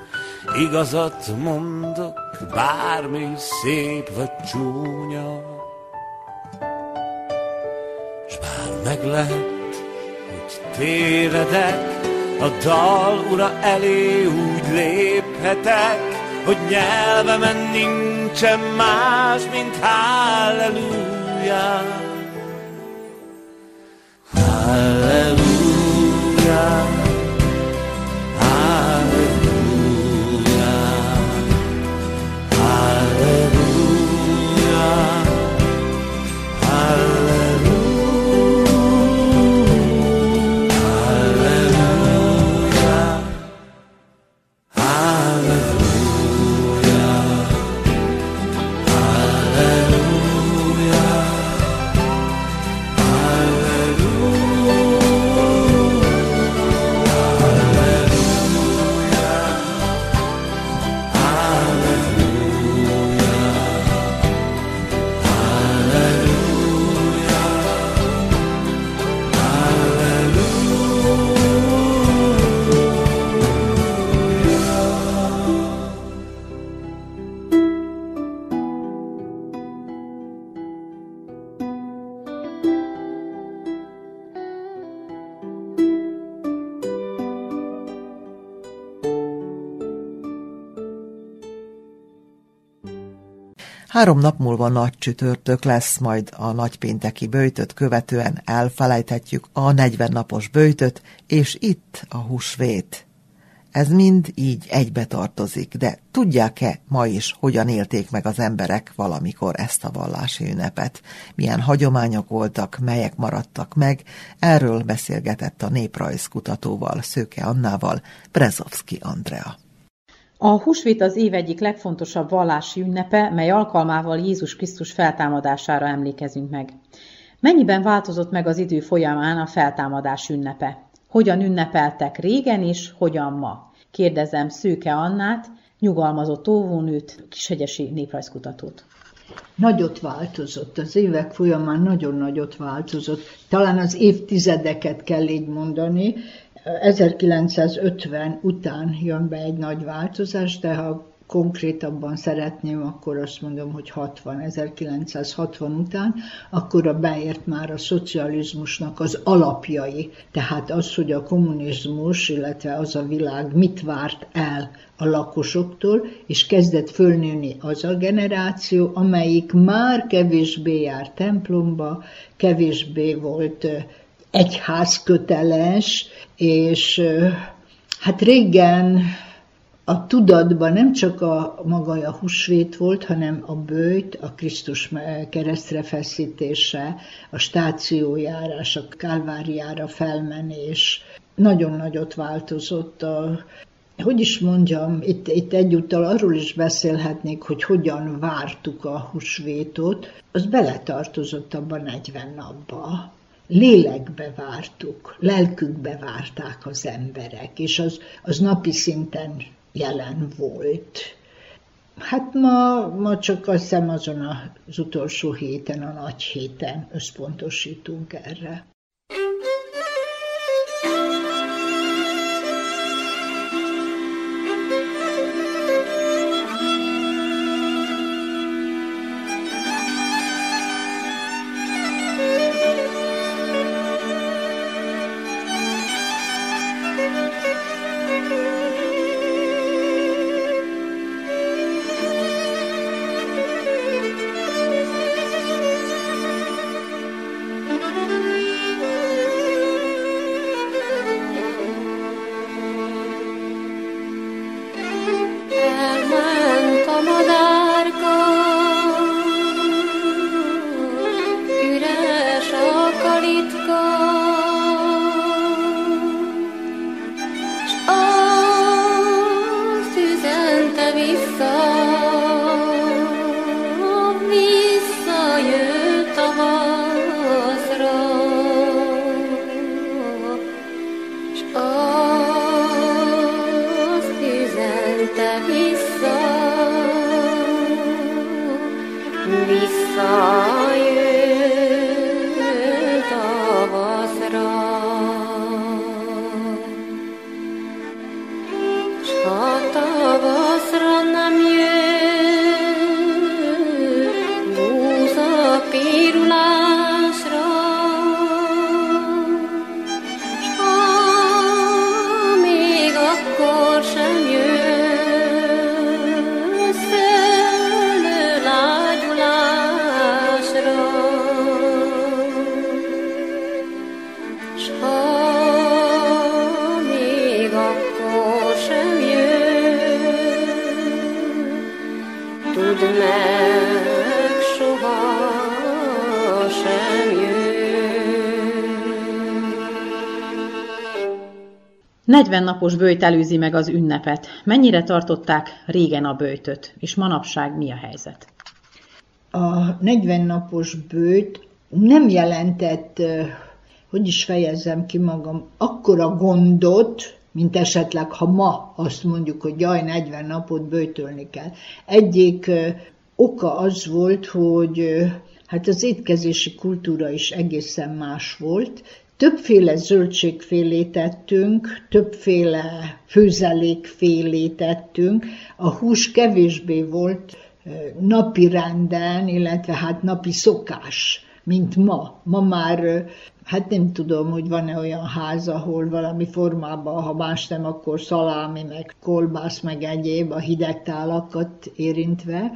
S10: igazat mondok, bármi szép vagy csúnya. S bár meg lehet, hogy tévedek, a dal ura elé úgy léphetek, hogy nyelvemen nincsen más, mint halleluja.
S2: Három nap múlva nagy csütörtök lesz, majd a nagypénteki bőjtöt követően elfelejthetjük a 40 napos bőjtöt, és itt a húsvét. Ez mind így egybe tartozik, de tudják-e ma is, hogyan élték meg az emberek valamikor ezt a vallási ünnepet? Milyen hagyományok voltak, melyek maradtak meg? Erről beszélgetett a néprajzkutatóval, Szőke Annával, Brezovski Andrea.
S8: A húsvét az év egyik legfontosabb vallási ünnepe, mely alkalmával Jézus Krisztus feltámadására emlékezünk meg. Mennyiben változott meg az idő folyamán a feltámadás ünnepe? Hogyan ünnepeltek régen és hogyan ma? Kérdezem Szőke Annát, nyugalmazott óvónőt, kishegyesi néprajzkutatót.
S11: Nagyot változott, az évek folyamán nagyon nagyot változott. Talán az évtizedeket kell így mondani. 1950 után jön be egy nagy változás, de ha konkrétabban szeretném, akkor azt mondom, hogy 60, 1960 után, akkor beért már a szocializmusnak az alapjai. Tehát az, hogy a kommunizmus, illetve az a világ mit várt el a lakosoktól, és kezdett fölnőni az a generáció, amelyik már kevésbé jár templomba, kevésbé volt egyházköteles, és hát régen a tudatban nem csak a maga a húsvét volt, hanem a bőjt, a Krisztus keresztre feszítése, a stációjárás, a kálváriára felmenés. Nagyon nagyot változott a hogy is mondjam, itt, itt egyúttal arról is beszélhetnék, hogy hogyan vártuk a húsvétot, az beletartozott abban 40 napba. Lélekbe vártuk, lelkükbe várták az emberek, és az, az napi szinten jelen volt. Hát ma, ma csak azt hiszem azon az utolsó héten, a nagy héten összpontosítunk erre.
S12: Napos bőjt előzi meg az ünnepet. Mennyire tartották régen a bőjtöt, és manapság mi a helyzet?
S11: A 40 napos bőjt nem jelentett, hogy is fejezzem ki magam, akkora gondot, mint esetleg, ha ma azt mondjuk, hogy jaj, 40 napot bőjtölni kell. Egyik oka az volt, hogy hát az étkezési kultúra is egészen más volt, Többféle zöldségfélét tettünk, többféle főzelékfélét tettünk. A hús kevésbé volt napi renden, illetve hát napi szokás, mint ma. Ma már, hát nem tudom, hogy van-e olyan ház, ahol valami formában, ha más nem, akkor szalámi, meg kolbász, meg egyéb a hideg érintve.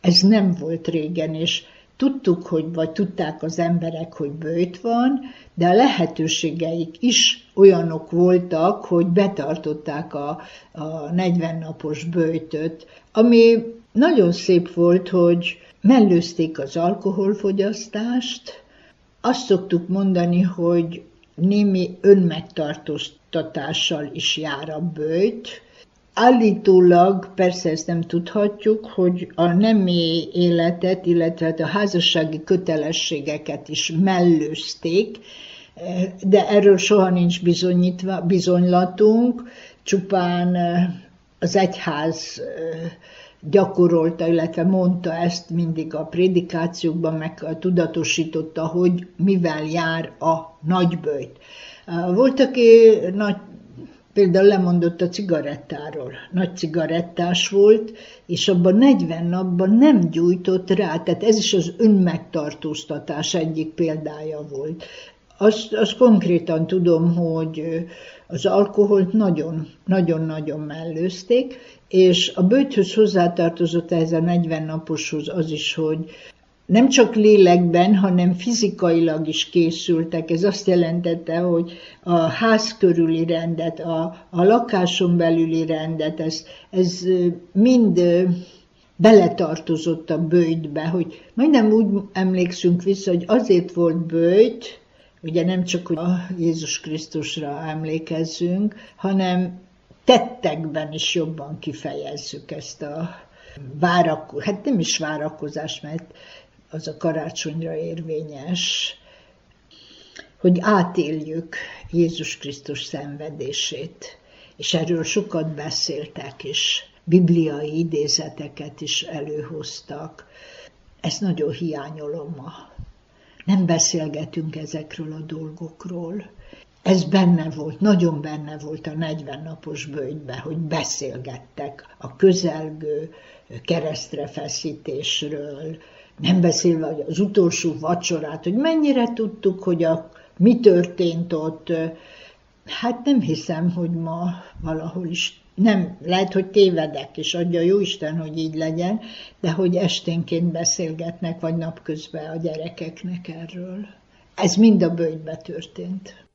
S11: Ez nem volt régen, és tudtuk, hogy, vagy tudták az emberek, hogy bőjt van, de a lehetőségeik is olyanok voltak, hogy betartották a, a 40 napos bőjtöt, ami nagyon szép volt, hogy mellőzték az alkoholfogyasztást, azt szoktuk mondani, hogy némi önmegtartóztatással is jár a bőjt, Állítólag, persze ezt nem tudhatjuk, hogy a nemi életet, illetve a házassági kötelességeket is mellőzték, de erről soha nincs bizonyítva, bizonylatunk, csupán az egyház gyakorolta, illetve mondta ezt mindig a prédikációkban, meg tudatosította, hogy mivel jár a nagybőjt. Volt, aki nagy például lemondott a cigarettáról. Nagy cigarettás volt, és abban 40 napban nem gyújtott rá, tehát ez is az önmegtartóztatás egyik példája volt. Azt, azt konkrétan tudom, hogy az alkoholt nagyon-nagyon mellőzték, és a bőthöz hozzátartozott ehhez a 40 naposhoz az is, hogy nem csak lélekben, hanem fizikailag is készültek. Ez azt jelentette, hogy a ház körüli rendet, a, a lakáson belüli rendet, ez, ez mind beletartozott a bőjtbe, hogy majdnem úgy emlékszünk vissza, hogy azért volt bőjt, ugye nem csak hogy a Jézus Krisztusra emlékezzünk, hanem tettekben is jobban kifejezzük ezt a várakozást, hát nem is várakozás, mert az a karácsonyra érvényes, hogy átéljük Jézus Krisztus szenvedését. És erről sokat beszéltek, és bibliai idézeteket is előhoztak. Ezt nagyon hiányolom ma. Nem beszélgetünk ezekről a dolgokról. Ez benne volt, nagyon benne volt a 40 napos bőjtbe, hogy beszélgettek a közelgő keresztre feszítésről, nem beszélve az utolsó vacsorát, hogy mennyire tudtuk, hogy a, mi történt ott. Hát nem hiszem, hogy ma valahol is nem, lehet, hogy tévedek, és adja jó Isten, hogy így legyen, de hogy esténként beszélgetnek, vagy napközben a gyerekeknek erről. Ez mind a bőjtbe történt.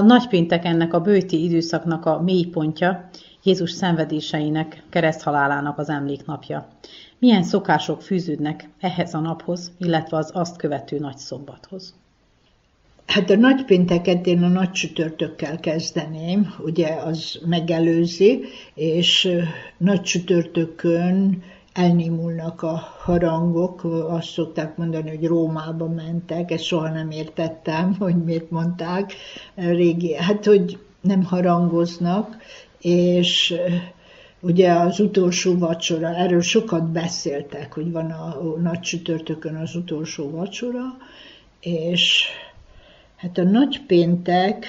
S12: Nagypéntek ennek a bőti időszaknak a mélypontja, Jézus szenvedéseinek, kereszthalálának az emléknapja. Milyen szokások fűződnek ehhez a naphoz, illetve az azt követő nagy szombathoz?
S11: Hát a nagypénteket én a nagy csütörtökkel kezdeném, ugye az megelőzi, és nagy csütörtökön elnémulnak a harangok, azt szokták mondani, hogy Rómába mentek, ezt soha nem értettem, hogy miért mondták régi, hát hogy nem harangoznak, és ugye az utolsó vacsora, erről sokat beszéltek, hogy van a nagy csütörtökön az utolsó vacsora, és hát a nagy péntek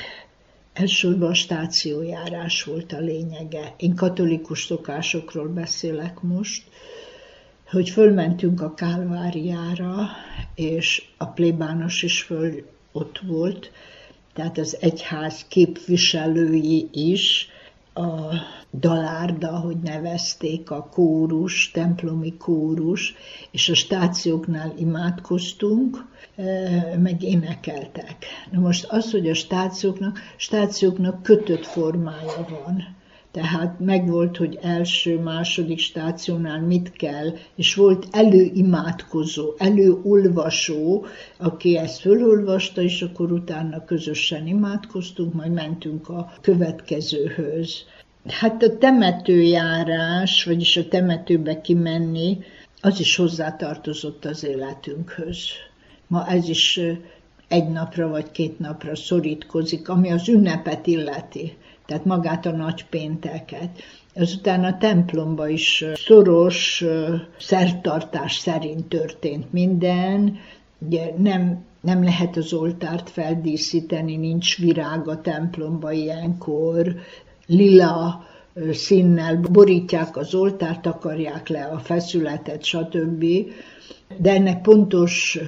S11: elsősorban a stációjárás volt a lényege. Én katolikus szokásokról beszélek most, hogy fölmentünk a Kálváriára, és a plébános is föl ott volt, tehát az egyház képviselői is, a dalárda, hogy nevezték, a kórus, templomi kórus, és a stációknál imádkoztunk, meg énekeltek. Na most az, hogy a stációknak, stációknak kötött formája van, tehát megvolt, hogy első, második stációnál mit kell, és volt előimádkozó, előolvasó, aki ezt fölolvasta, és akkor utána közösen imádkoztunk, majd mentünk a következőhöz. Hát a temetőjárás, vagyis a temetőbe kimenni, az is hozzátartozott az életünkhöz. Ma ez is egy napra vagy két napra szorítkozik, ami az ünnepet illeti, tehát magát a nagy pénteket. Azután a templomba is szoros szertartás szerint történt minden, ugye nem, nem lehet az oltárt feldíszíteni, nincs virág a templomba ilyenkor, lila színnel borítják az oltárt, takarják le a feszületet, stb. De ennek pontos,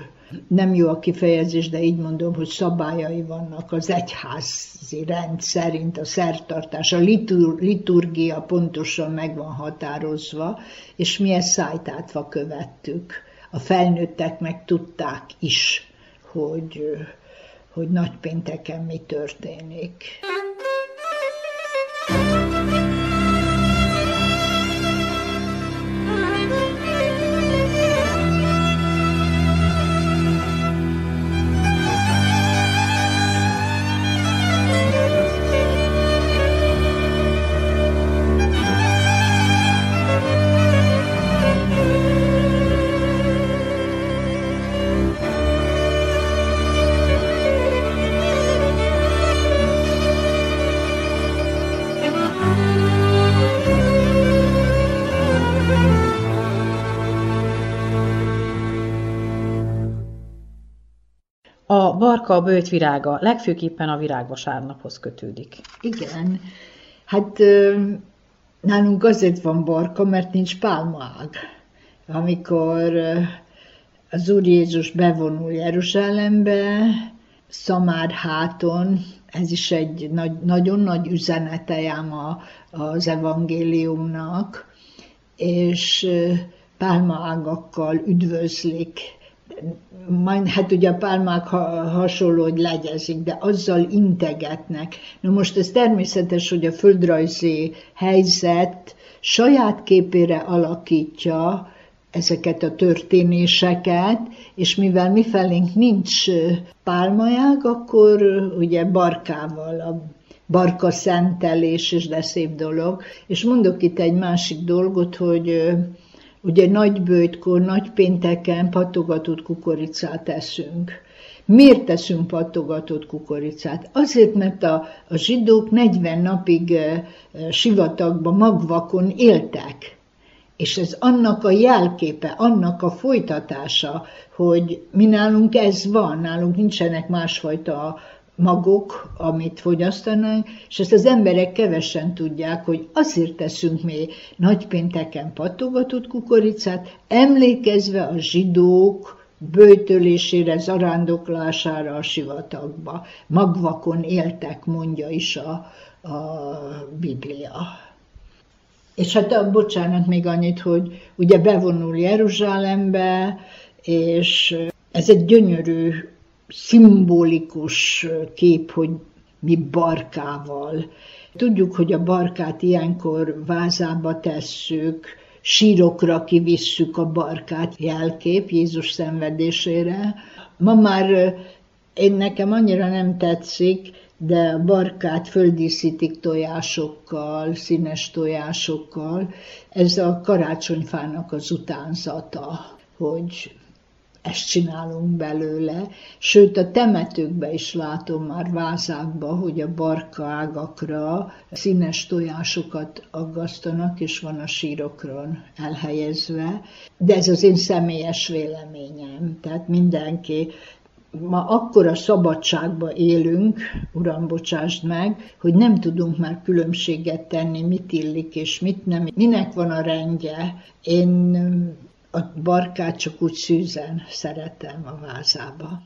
S11: nem jó a kifejezés, de így mondom, hogy szabályai vannak az egyházi rend szerint, a szertartás, a litur, liturgia pontosan meg van határozva, és mi ezt szájtátva követtük. A felnőttek meg tudták is, hogy, hogy nagypénteken mi történik.
S12: A barka a bőt virága legfőképpen a virágvasárnaphoz kötődik.
S11: Igen, hát nálunk azért van barka, mert nincs pálmaág. Amikor az Úr Jézus bevonul Jeruzsálembe, Szamár háton, ez is egy nagy, nagyon nagy üzenete ám az evangéliumnak, és pálmaágakkal üdvözlik majd hát ugye a pálmák hasonló, hogy legyezik, de azzal integetnek. Na most ez természetes, hogy a földrajzi helyzet saját képére alakítja ezeket a történéseket, és mivel mi felénk nincs pálmajág, akkor ugye barkával, a barka szentelés, és de szép dolog. És mondok itt egy másik dolgot, hogy Ugye nagybőjtkor, nagy pénteken patogatott kukoricát eszünk. Miért teszünk patogatott kukoricát? Azért, mert a, a zsidók 40 napig e, e, sivatagban magvakon éltek. És ez annak a jelképe, annak a folytatása, hogy mi nálunk ez van, nálunk nincsenek másfajta magok, amit fogyasztanak, és ezt az emberek kevesen tudják, hogy azért teszünk mi nagypénteken patogatott kukoricát, emlékezve a zsidók bőtölésére, zarándoklására a sivatagba. Magvakon éltek, mondja is a, a Biblia. És hát, a, bocsánat, még annyit, hogy ugye bevonul Jeruzsálembe, és ez egy gyönyörű szimbolikus kép, hogy mi barkával. Tudjuk, hogy a barkát ilyenkor vázába tesszük, sírokra kivisszük a barkát, jelkép Jézus szenvedésére. Ma már én nekem annyira nem tetszik, de a barkát földíszítik tojásokkal, színes tojásokkal. Ez a karácsonyfának az utánzata, hogy ezt csinálunk belőle, sőt a temetőkbe is látom már vázákba, hogy a barka ágakra színes tojásokat aggasztanak, és van a sírokron elhelyezve, de ez az én személyes véleményem, tehát mindenki ma akkora szabadságba élünk, Uram, bocsásd meg, hogy nem tudunk már különbséget tenni, mit illik és mit nem. Minek van a rendje? Én a barkát csak úgy szűzen szeretem a vázába.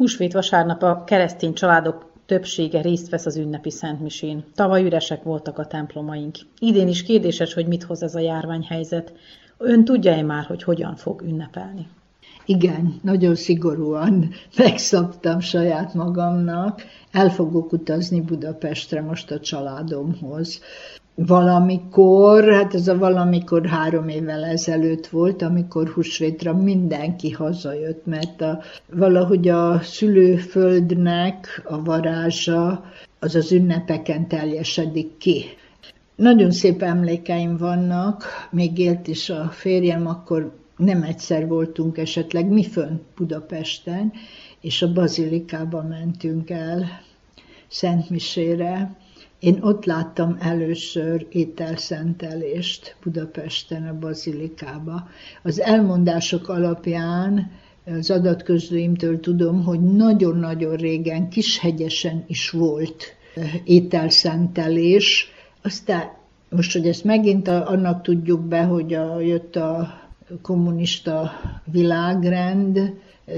S12: Húsvét vasárnap a keresztény családok többsége részt vesz az ünnepi szentmisén. Tavaly üresek voltak a templomaink. Idén is kérdéses, hogy mit hoz ez a járványhelyzet. Ön tudja-e már, hogy hogyan fog ünnepelni?
S11: Igen, nagyon szigorúan megszabtam saját magamnak. El fogok utazni Budapestre most a családomhoz. Valamikor, hát ez a valamikor három évvel ezelőtt volt, amikor húsvétra mindenki hazajött, mert a, valahogy a szülőföldnek a varázsa az az ünnepeken teljesedik ki. Nagyon szép emlékeim vannak, még élt is a férjem, akkor nem egyszer voltunk esetleg mi fönn Budapesten, és a bazilikába mentünk el Szentmisére. Én ott láttam először ételszentelést Budapesten, a bazilikába. Az elmondások alapján az adatközlőimtől tudom, hogy nagyon-nagyon régen Kishegyesen is volt eh, ételszentelés, aztán most, hogy ezt megint annak tudjuk be, hogy a, jött a kommunista világrend,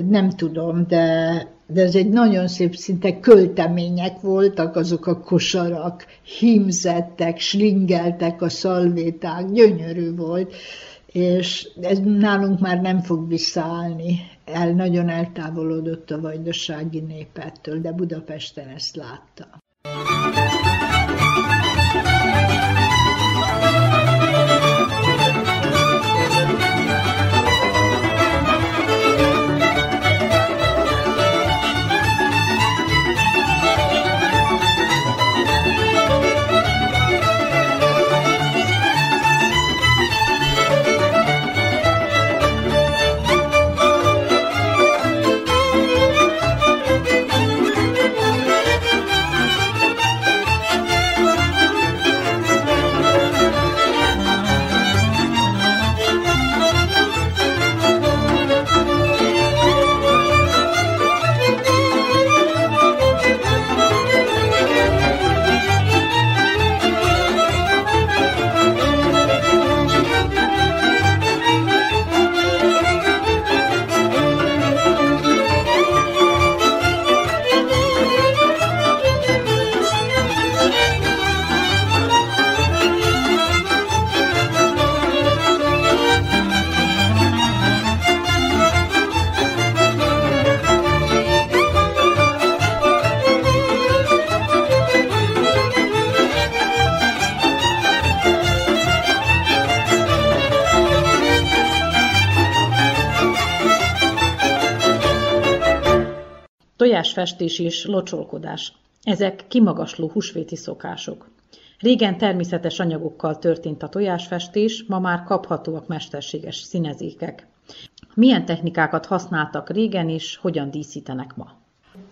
S11: nem tudom, de, de ez egy nagyon szép, szinte költemények voltak azok a kosarak, hímzettek, slingeltek a szalvéták, gyönyörű volt, és ez nálunk már nem fog visszaállni. El, nagyon eltávolodott a vajdasági népettől, de Budapesten ezt látta.
S12: Tojásfestés és locsolkodás. Ezek kimagasló húsvéti szokások. Régen természetes anyagokkal történt a tojásfestés, ma már kaphatóak mesterséges színezékek. Milyen technikákat használtak régen, és hogyan díszítenek ma?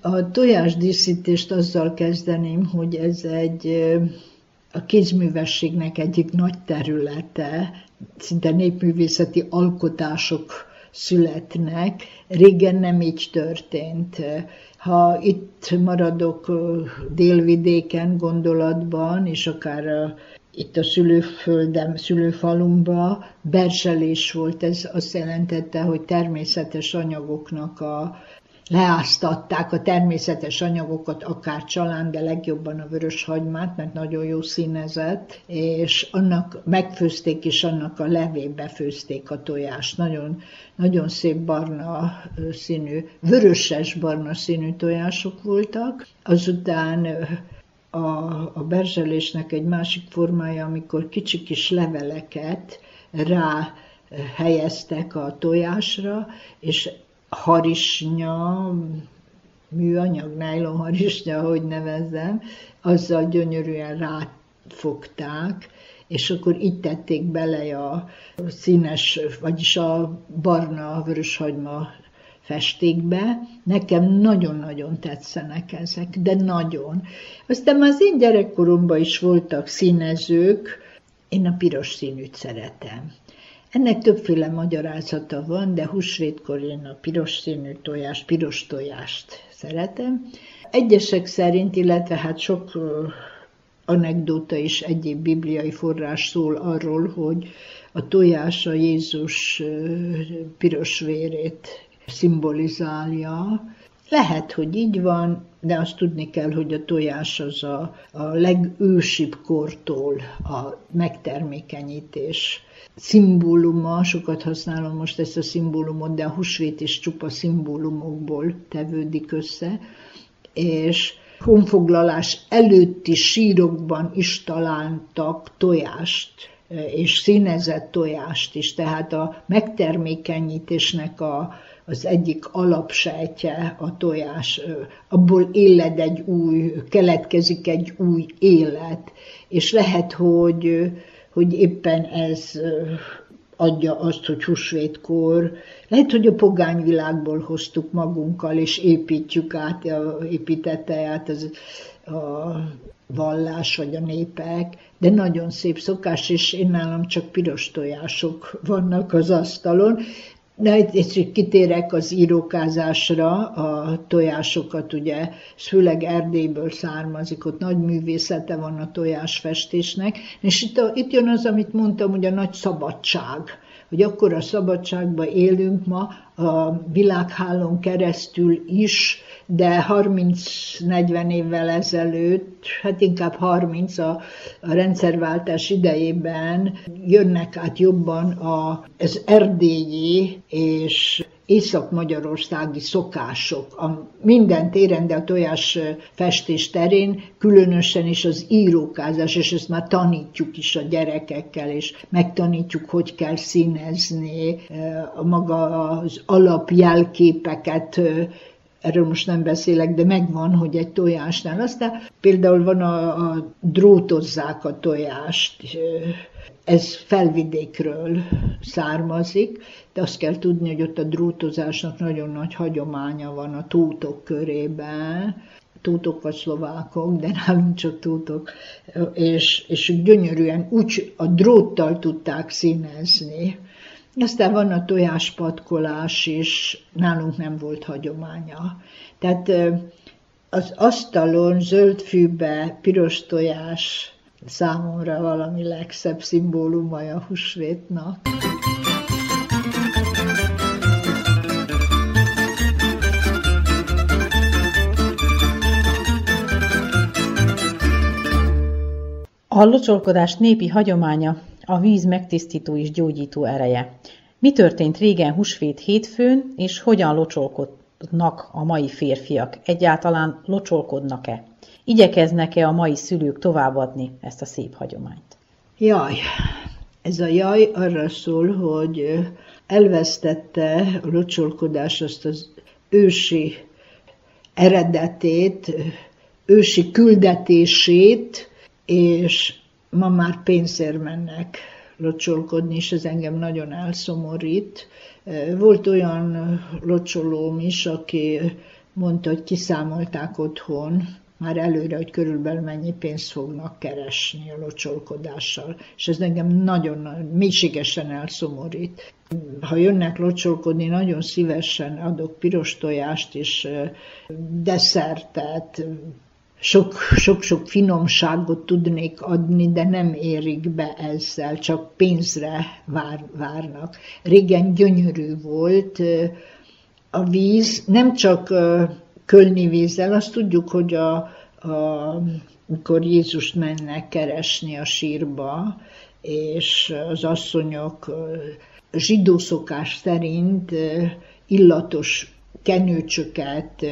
S11: A tojásdíszítést azzal kezdeném, hogy ez egy a kézművességnek egyik nagy területe, szinte népművészeti alkotások születnek. Régen nem így történt. Ha itt maradok délvidéken gondolatban, és akár itt a szülőföldem, szülőfalumba berselés volt, ez azt jelentette, hogy természetes anyagoknak a leáztatták a természetes anyagokat, akár csalán, de legjobban a vörös hagymát, mert nagyon jó színezett, és annak megfőzték, és annak a levébe főzték a tojást. Nagyon, nagyon szép barna színű, vöröses barna színű tojások voltak. Azután a, a berzselésnek egy másik formája, amikor kicsi kis leveleket rá helyeztek a tojásra, és harisnya, műanyag, nylon harisnya, hogy nevezzem, azzal gyönyörűen ráfogták, és akkor így tették bele a színes, vagyis a barna vöröshagyma festékbe. Nekem nagyon-nagyon tetszenek ezek, de nagyon. Aztán az én gyerekkoromban is voltak színezők, én a piros színűt szeretem. Ennek többféle magyarázata van, de húsvétkor én a piros színű tojást, piros tojást szeretem. Egyesek szerint, illetve hát sok anekdóta és egyéb bibliai forrás szól arról, hogy a tojás a Jézus piros vérét szimbolizálja. Lehet, hogy így van, de azt tudni kell, hogy a tojás az a, a legősibb kortól a megtermékenyítés szimbóluma, sokat használom most ezt a szimbólumot, de a húsvét is csupa szimbólumokból tevődik össze, és honfoglalás előtti sírokban is találtak tojást, és színezett tojást is, tehát a megtermékenyítésnek a, az egyik alapsejtje a tojás, abból éled egy új, keletkezik egy új élet, és lehet, hogy, hogy éppen ez adja azt, hogy húsvétkor, lehet, hogy a pogány világból hoztuk magunkkal, és építjük át, építette át az, a vallás vagy a népek, de nagyon szép szokás, és én nálam csak piros tojások vannak az asztalon, de egy kitérek az írókázásra, a tojásokat ugye, ez főleg Erdélyből származik, ott nagy művészete van a tojásfestésnek, és itt, a, itt jön az, amit mondtam, hogy a nagy szabadság, hogy akkor a szabadságban élünk ma, a világhálón keresztül is, de 30-40 évvel ezelőtt, hát inkább 30 a, a rendszerváltás idejében jönnek át jobban a, az erdélyi és észak-magyarországi szokások. A minden téren, de a tojás festés terén, különösen is az írókázás, és ezt már tanítjuk is a gyerekekkel, és megtanítjuk, hogy kell színezni, a maga az alapjelképeket erről most nem beszélek, de megvan, hogy egy tojásnál. Aztán például van a, a drótozzák a tojást, ez felvidékről származik, de azt kell tudni, hogy ott a drótozásnak nagyon nagy hagyománya van a tótok körében, tótok vagy szlovákok, de nálunk csak tótok, és, és gyönyörűen úgy a dróttal tudták színezni. Aztán van a tojáspatkolás is, nálunk nem volt hagyománya. Tehát az asztalon zöld fűbe piros tojás számomra valami legszebb szimbóluma a húsvétnak.
S12: A locsolkodás népi hagyománya, a víz megtisztító és gyógyító ereje. Mi történt régen húsvét hétfőn, és hogyan locsolkodnak a mai férfiak? Egyáltalán locsolkodnak-e? Igyekeznek-e a mai szülők továbbadni ezt a szép hagyományt?
S11: Jaj, ez a jaj arra szól, hogy elvesztette a locsolkodás azt az ősi eredetét, ősi küldetését, és ma már pénzért mennek locsolkodni, és ez engem nagyon elszomorít. Volt olyan locsolóm is, aki mondta, hogy kiszámolták otthon, már előre, hogy körülbelül mennyi pénzt fognak keresni a locsolkodással. És ez engem nagyon mélységesen elszomorít. Ha jönnek locsolkodni, nagyon szívesen adok piros tojást és desszertet, sok-sok finomságot tudnék adni, de nem érik be ezzel, csak pénzre vár, várnak. Régen gyönyörű volt a víz, nem csak kölni vízzel, azt tudjuk, hogy a, a, amikor Jézust mennek keresni a sírba, és az asszonyok zsidó szokás szerint illatos kenőcsöket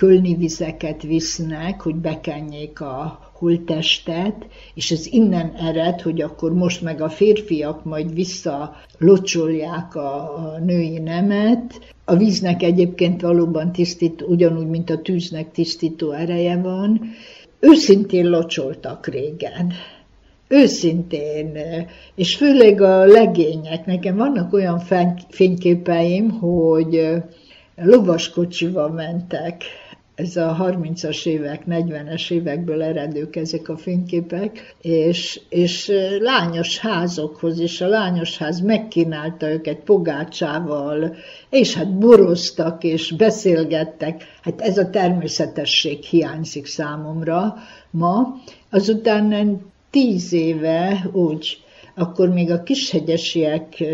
S11: kölni vizeket visznek, hogy bekenjék a holttestet, és ez innen ered, hogy akkor most meg a férfiak majd vissza locsolják a, a női nemet. A víznek egyébként valóban tisztít, ugyanúgy, mint a tűznek tisztító ereje van. Őszintén locsoltak régen őszintén, és főleg a legények. Nekem vannak olyan fényképeim, hogy lovaskocsival mentek ez a 30-as évek, 40-es évekből eredők ezek a fényképek, és, és lányos házokhoz, és a lányos ház megkínálta őket pogácsával, és hát boroztak, és beszélgettek. Hát ez a természetesség hiányzik számomra ma. Azután tíz éve úgy akkor még a kishegyesiek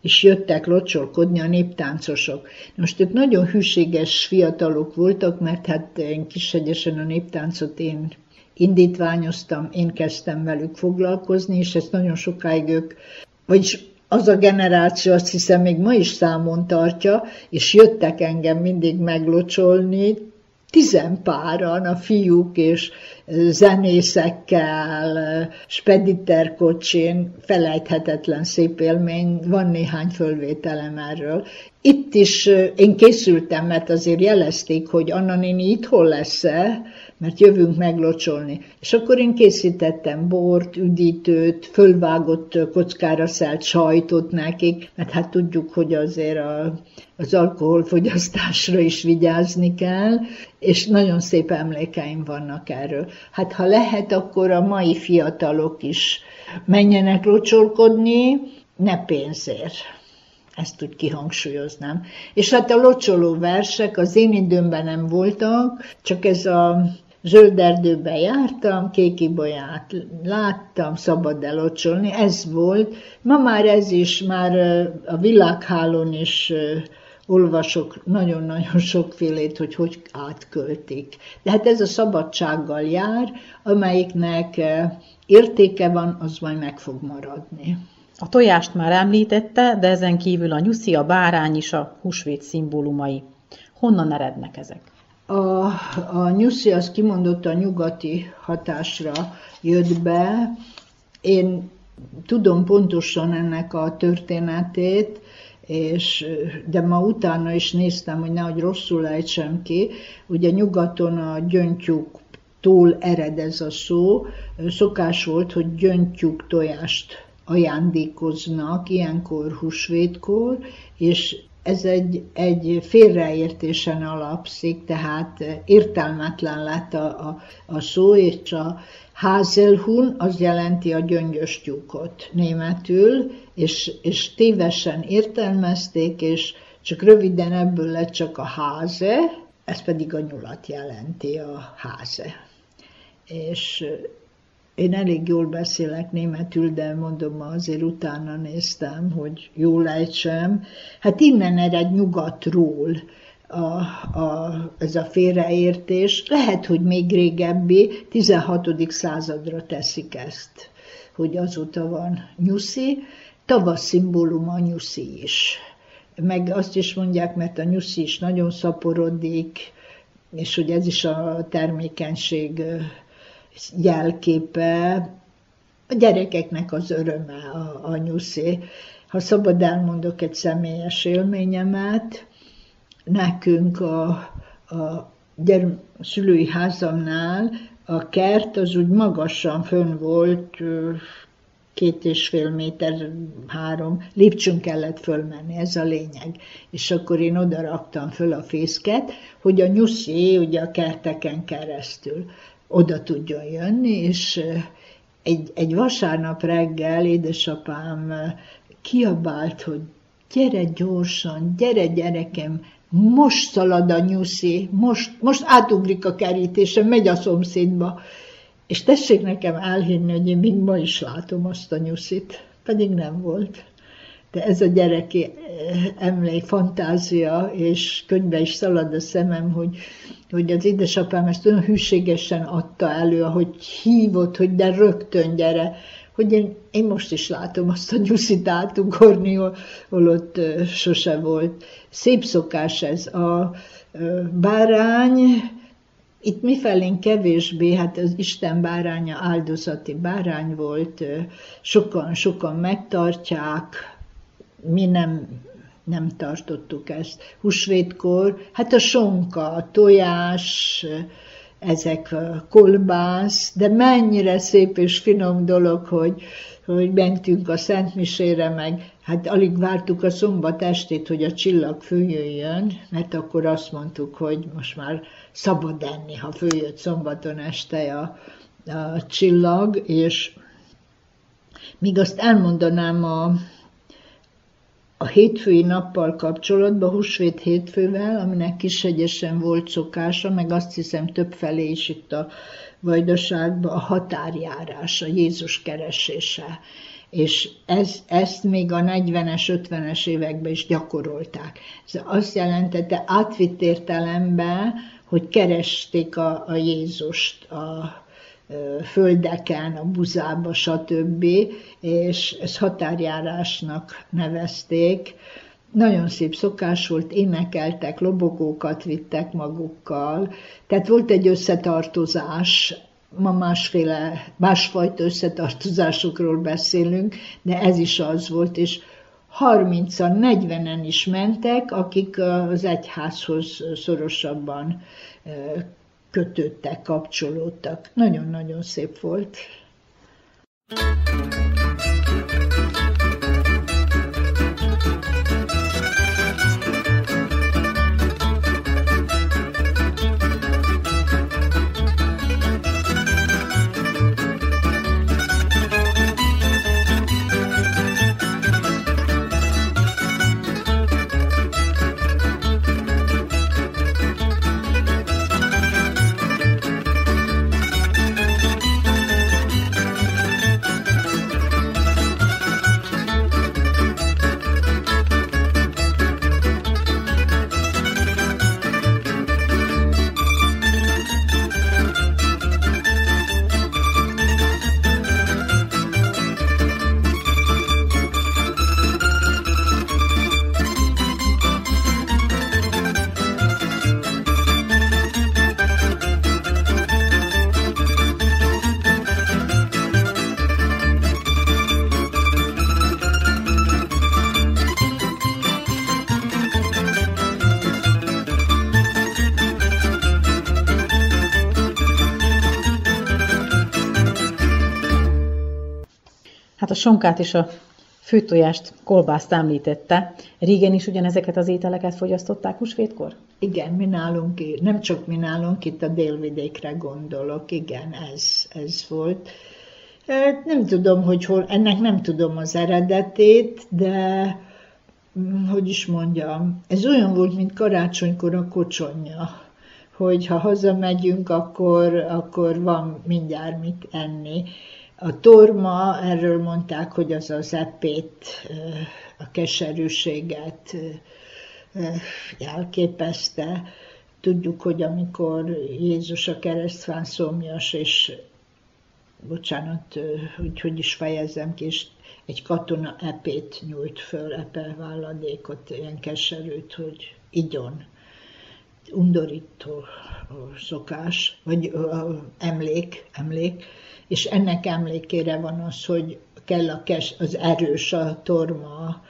S11: is jöttek locsolkodni a néptáncosok. Most ők nagyon hűséges fiatalok voltak, mert hát kishegyesen a néptáncot én indítványoztam, én kezdtem velük foglalkozni, és ezt nagyon sokáig ők, vagyis az a generáció azt hiszem még ma is számon tartja, és jöttek engem mindig meglocsolni, tizenpáran a fiúk és zenészekkel, spediterkocsin, felejthetetlen szép élmény, van néhány fölvételem erről. Itt is én készültem, mert azért jelezték, hogy Anna néni itthon lesz-e, mert jövünk meglocsolni. És akkor én készítettem bort, üdítőt, fölvágott kockára szelt sajtot nekik, mert hát tudjuk, hogy azért a, az alkoholfogyasztásra is vigyázni kell, és nagyon szép emlékeim vannak erről. Hát ha lehet, akkor a mai fiatalok is menjenek locsolkodni, ne pénzért. Ezt úgy kihangsúlyoznám. És hát a locsoló versek az én időmben nem voltak, csak ez a zöld erdőbe jártam, kékibolyát láttam, szabad elocsolni, ez volt. Ma már ez is, már a világhálón is olvasok nagyon-nagyon sokfélét, hogy hogy átköltik. De hát ez a szabadsággal jár, amelyiknek értéke van, az majd meg fog maradni.
S12: A tojást már említette, de ezen kívül a nyuszi, a bárány is a húsvét szimbólumai. Honnan erednek ezek?
S11: A, a nyuszi az kimondott a nyugati hatásra jött be. Én tudom pontosan ennek a történetét, és, de ma utána is néztem, hogy nehogy rosszul ejtsem ki. Ugye nyugaton a gyöngytyúk túl ered ez a szó. Szokás volt, hogy gyöngytyúk tojást ajándékoznak ilyenkor húsvétkor, és ez egy, egy félreértésen alapszik, tehát értelmetlen lett a, a, a szó, és a Hazelhun az jelenti a gyöngyös tyúkot németül, és, és tévesen értelmezték, és csak röviden ebből lett csak a háze, ez pedig a nyulat jelenti, a háze. És én elég jól beszélek németül, de mondom, azért utána néztem, hogy jól ejtsem. Hát innen ered nyugatról a, a, ez a félreértés. Lehet, hogy még régebbi, 16. századra teszik ezt, hogy azóta van nyuszi. Tavasz szimbólum a nyuszi is. Meg azt is mondják, mert a nyuszi is nagyon szaporodik, és hogy ez is a termékenység jelképe, a gyerekeknek az öröme a, a nyuszi. Ha szabad elmondok egy személyes élményemet, nekünk a, a gyerm- szülői házamnál a kert az úgy magasan fönn volt, két és fél méter, három, lépcsőn kellett fölmenni, ez a lényeg. És akkor én oda raktam föl a fészket, hogy a nyuszi ugye a kerteken keresztül oda tudjon jönni, és egy, egy vasárnap reggel édesapám kiabált, hogy gyere gyorsan, gyere gyerekem, most szalad a nyuszi, most, most átugrik a kerítésen, megy a szomszédba. És tessék nekem elhinni, hogy én még ma is látom azt a nyuszit, pedig nem volt. De ez a gyereki emlék, fantázia, és könyvbe is szalad a szemem, hogy hogy az édesapám ezt olyan hűségesen adta elő, ahogy hívott, hogy de rögtön gyere, hogy én, én most is látom azt a nyuszit átugorni, hol, hol ott sose volt. Szép szokás ez. A bárány, itt mifelén kevésbé, hát az Isten báránya áldozati bárány volt, sokan-sokan megtartják, mi nem nem tartottuk ezt. Húsvétkor, hát a sonka, a tojás, ezek a kolbász, de mennyire szép és finom dolog, hogy, hogy mentünk a Szentmisére, meg hát alig vártuk a szombat estét, hogy a csillag följöjjön, mert akkor azt mondtuk, hogy most már szabad enni, ha följött szombaton este a, a csillag, és míg azt elmondanám a, a hétfői nappal kapcsolatban, húsvét hétfővel, aminek kishegyesen volt szokása, meg azt hiszem több felé is itt a vajdaságban a határjárás, a Jézus keresése. és ez, ezt még a 40-es, 50-es években is gyakorolták. Ez azt jelentette átvitt értelemben, hogy keresték a, a Jézust a földeken, a buzába, stb., és ezt határjárásnak nevezték. Nagyon szép szokás volt, énekeltek, lobogókat vittek magukkal, tehát volt egy összetartozás, ma másféle, másfajta összetartozásokról beszélünk, de ez is az volt, és 30-an, 40-en is mentek, akik az egyházhoz szorosabban kötődtek, kapcsolódtak. Nagyon-nagyon szép volt. Thank you.
S12: Sonkát és a főtojást, kolbászt említette. Régen is ugyanezeket az ételeket fogyasztották húsvétkor?
S11: Igen, mi nálunk, nem csak mi nálunk, itt a délvidékre gondolok, igen, ez, ez volt. Nem tudom, hogy hol, ennek nem tudom az eredetét, de mm, hogy is mondjam, ez olyan volt, mint karácsonykor a kocsonya, hogy ha hazamegyünk, akkor, akkor van mindjárt mit enni. A torma, erről mondták, hogy az az epét, a keserűséget jelképezte. Tudjuk, hogy amikor Jézus a keresztfán szomjas, és bocsánat, hogy hogy is fejezem ki, és egy katona epét nyújt föl, epe válladékot, ilyen keserűt, hogy igyon. Undorító szokás, vagy emlék, emlék és ennek emlékére van az, hogy kell a kes, az erős, a torma.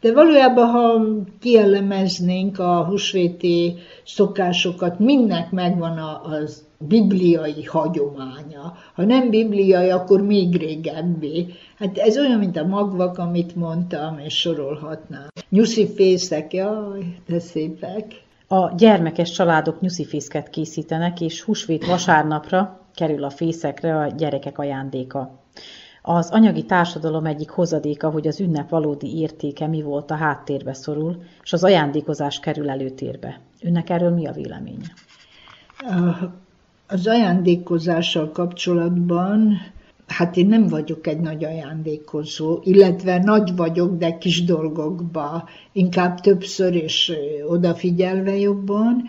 S11: De valójában, ha kielemeznénk a húsvéti szokásokat, mindnek megvan az bibliai hagyománya. Ha nem bibliai, akkor még régebbi. Hát ez olyan, mint a magvak, amit mondtam, és sorolhatnám. Nyuszi fészek, jaj, de szépek.
S12: A gyermekes családok nyuszifészket készítenek, és húsvét vasárnapra kerül a fészekre a gyerekek ajándéka. Az anyagi társadalom egyik hozadéka, hogy az ünnep valódi értéke mi volt a háttérbe szorul, és az ajándékozás kerül előtérbe. Önnek erről mi a véleménye?
S11: Az ajándékozással kapcsolatban hát én nem vagyok egy nagy ajándékozó, illetve nagy vagyok, de kis dolgokba, inkább többször és odafigyelve jobban.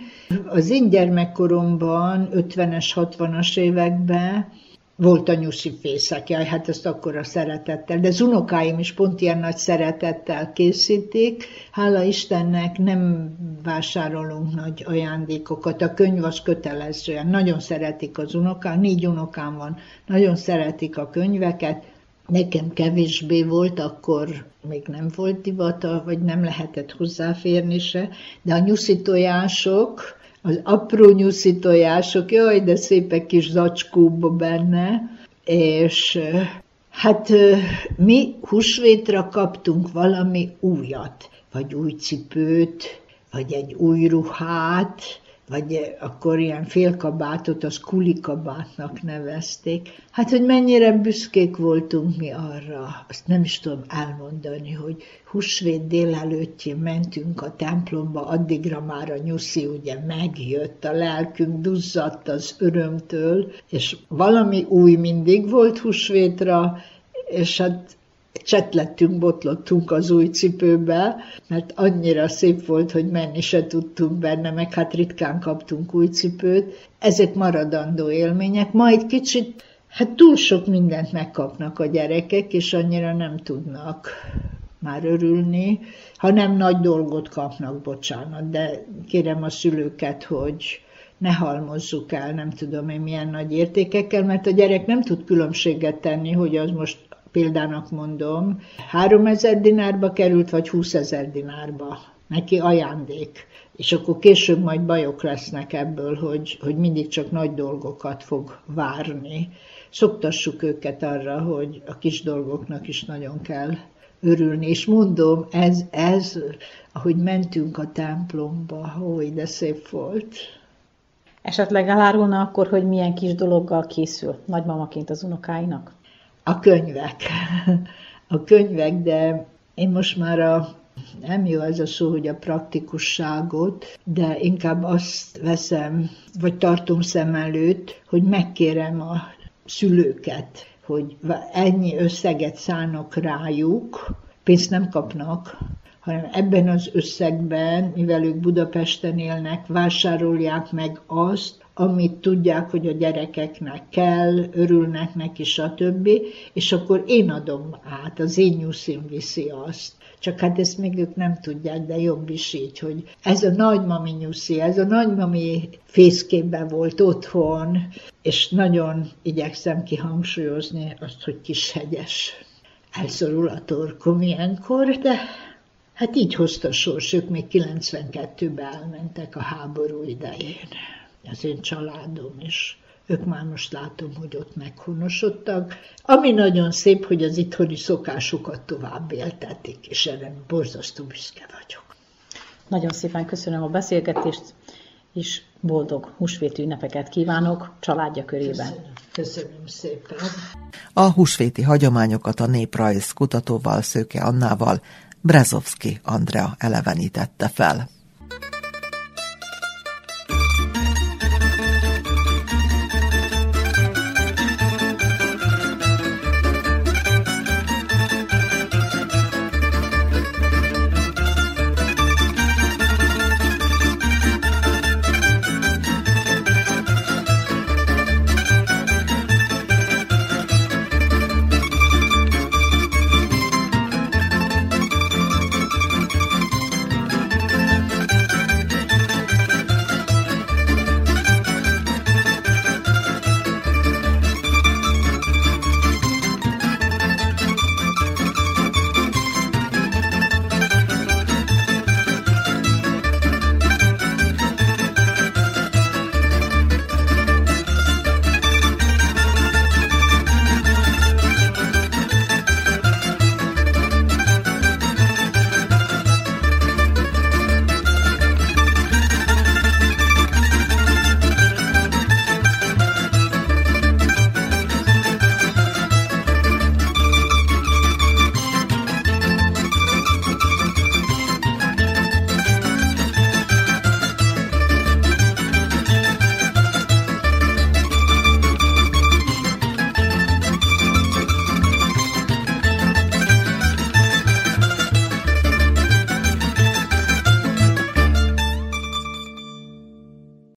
S11: Az én gyermekkoromban, 50-es, 60-as években volt a nyuszi fészek, jaj, hát ezt akkor a szeretettel, de az unokáim is pont ilyen nagy szeretettel készítik. Hála Istennek nem vásárolunk nagy ajándékokat, a könyv az kötelezően, nagyon szeretik az unokák, négy unokám van, nagyon szeretik a könyveket, Nekem kevésbé volt, akkor még nem volt divata, vagy nem lehetett hozzáférni se, de a nyuszi tojások, az apró nyuszi tojások, jaj, de szépek kis zacskóba benne, és hát mi húsvétra kaptunk valami újat, vagy új cipőt, vagy egy új ruhát, vagy akkor ilyen félkabátot, az kulikabátnak nevezték. Hát, hogy mennyire büszkék voltunk mi arra, azt nem is tudom elmondani, hogy húsvét délelőttjén mentünk a templomba, addigra már a nyuszi ugye megjött, a lelkünk duzzadt az örömtől, és valami új mindig volt húsvétra, és hát csetlettünk, botlottunk az új cipőbe, mert annyira szép volt, hogy menni se tudtunk benne, meg hát ritkán kaptunk új cipőt. Ezek maradandó élmények, majd kicsit, hát túl sok mindent megkapnak a gyerekek, és annyira nem tudnak már örülni, ha nem nagy dolgot kapnak, bocsánat, de kérem a szülőket, hogy ne halmozzuk el, nem tudom én milyen nagy értékekkel, mert a gyerek nem tud különbséget tenni, hogy az most példának mondom, 3000 dinárba került, vagy 20 ezer dinárba. Neki ajándék. És akkor később majd bajok lesznek ebből, hogy, hogy mindig csak nagy dolgokat fog várni. Szoktassuk őket arra, hogy a kis dolgoknak is nagyon kell örülni. És mondom, ez, ez ahogy mentünk a templomba, hogy de szép volt.
S12: Esetleg elárulna akkor, hogy milyen kis dologgal készül nagymamaként az unokáinak?
S11: A könyvek. A könyvek, de én most már a nem jó ez a szó, hogy a praktikusságot, de inkább azt veszem, vagy tartom szem előtt, hogy megkérem a szülőket, hogy ennyi összeget szánok rájuk, pénzt nem kapnak, hanem ebben az összegben, mivel ők Budapesten élnek, vásárolják meg azt, amit tudják, hogy a gyerekeknek kell, örülnek neki, stb. És akkor én adom át, az én nyuszim viszi azt. Csak hát ezt még ők nem tudják, de jobb is így, hogy ez a nagymami nyuszi, ez a nagymami fészkében volt otthon, és nagyon igyekszem kihangsúlyozni azt, hogy kis hegyes. Elszorul a torkom ilyenkor, de hát így hozta sors, ők még 92-ben elmentek a háború idején az én családom is. Ők már most látom, hogy ott meghonosodtak. Ami nagyon szép, hogy az itthoni szokásokat tovább éltetik, és erre borzasztó büszke vagyok.
S12: Nagyon szépen köszönöm a beszélgetést, és boldog húsvéti ünnepeket kívánok családja körében.
S11: Köszönöm, köszönöm szépen.
S2: A húsvéti hagyományokat a néprajz kutatóval, Szőke Annával Brezovski Andrea elevenítette fel.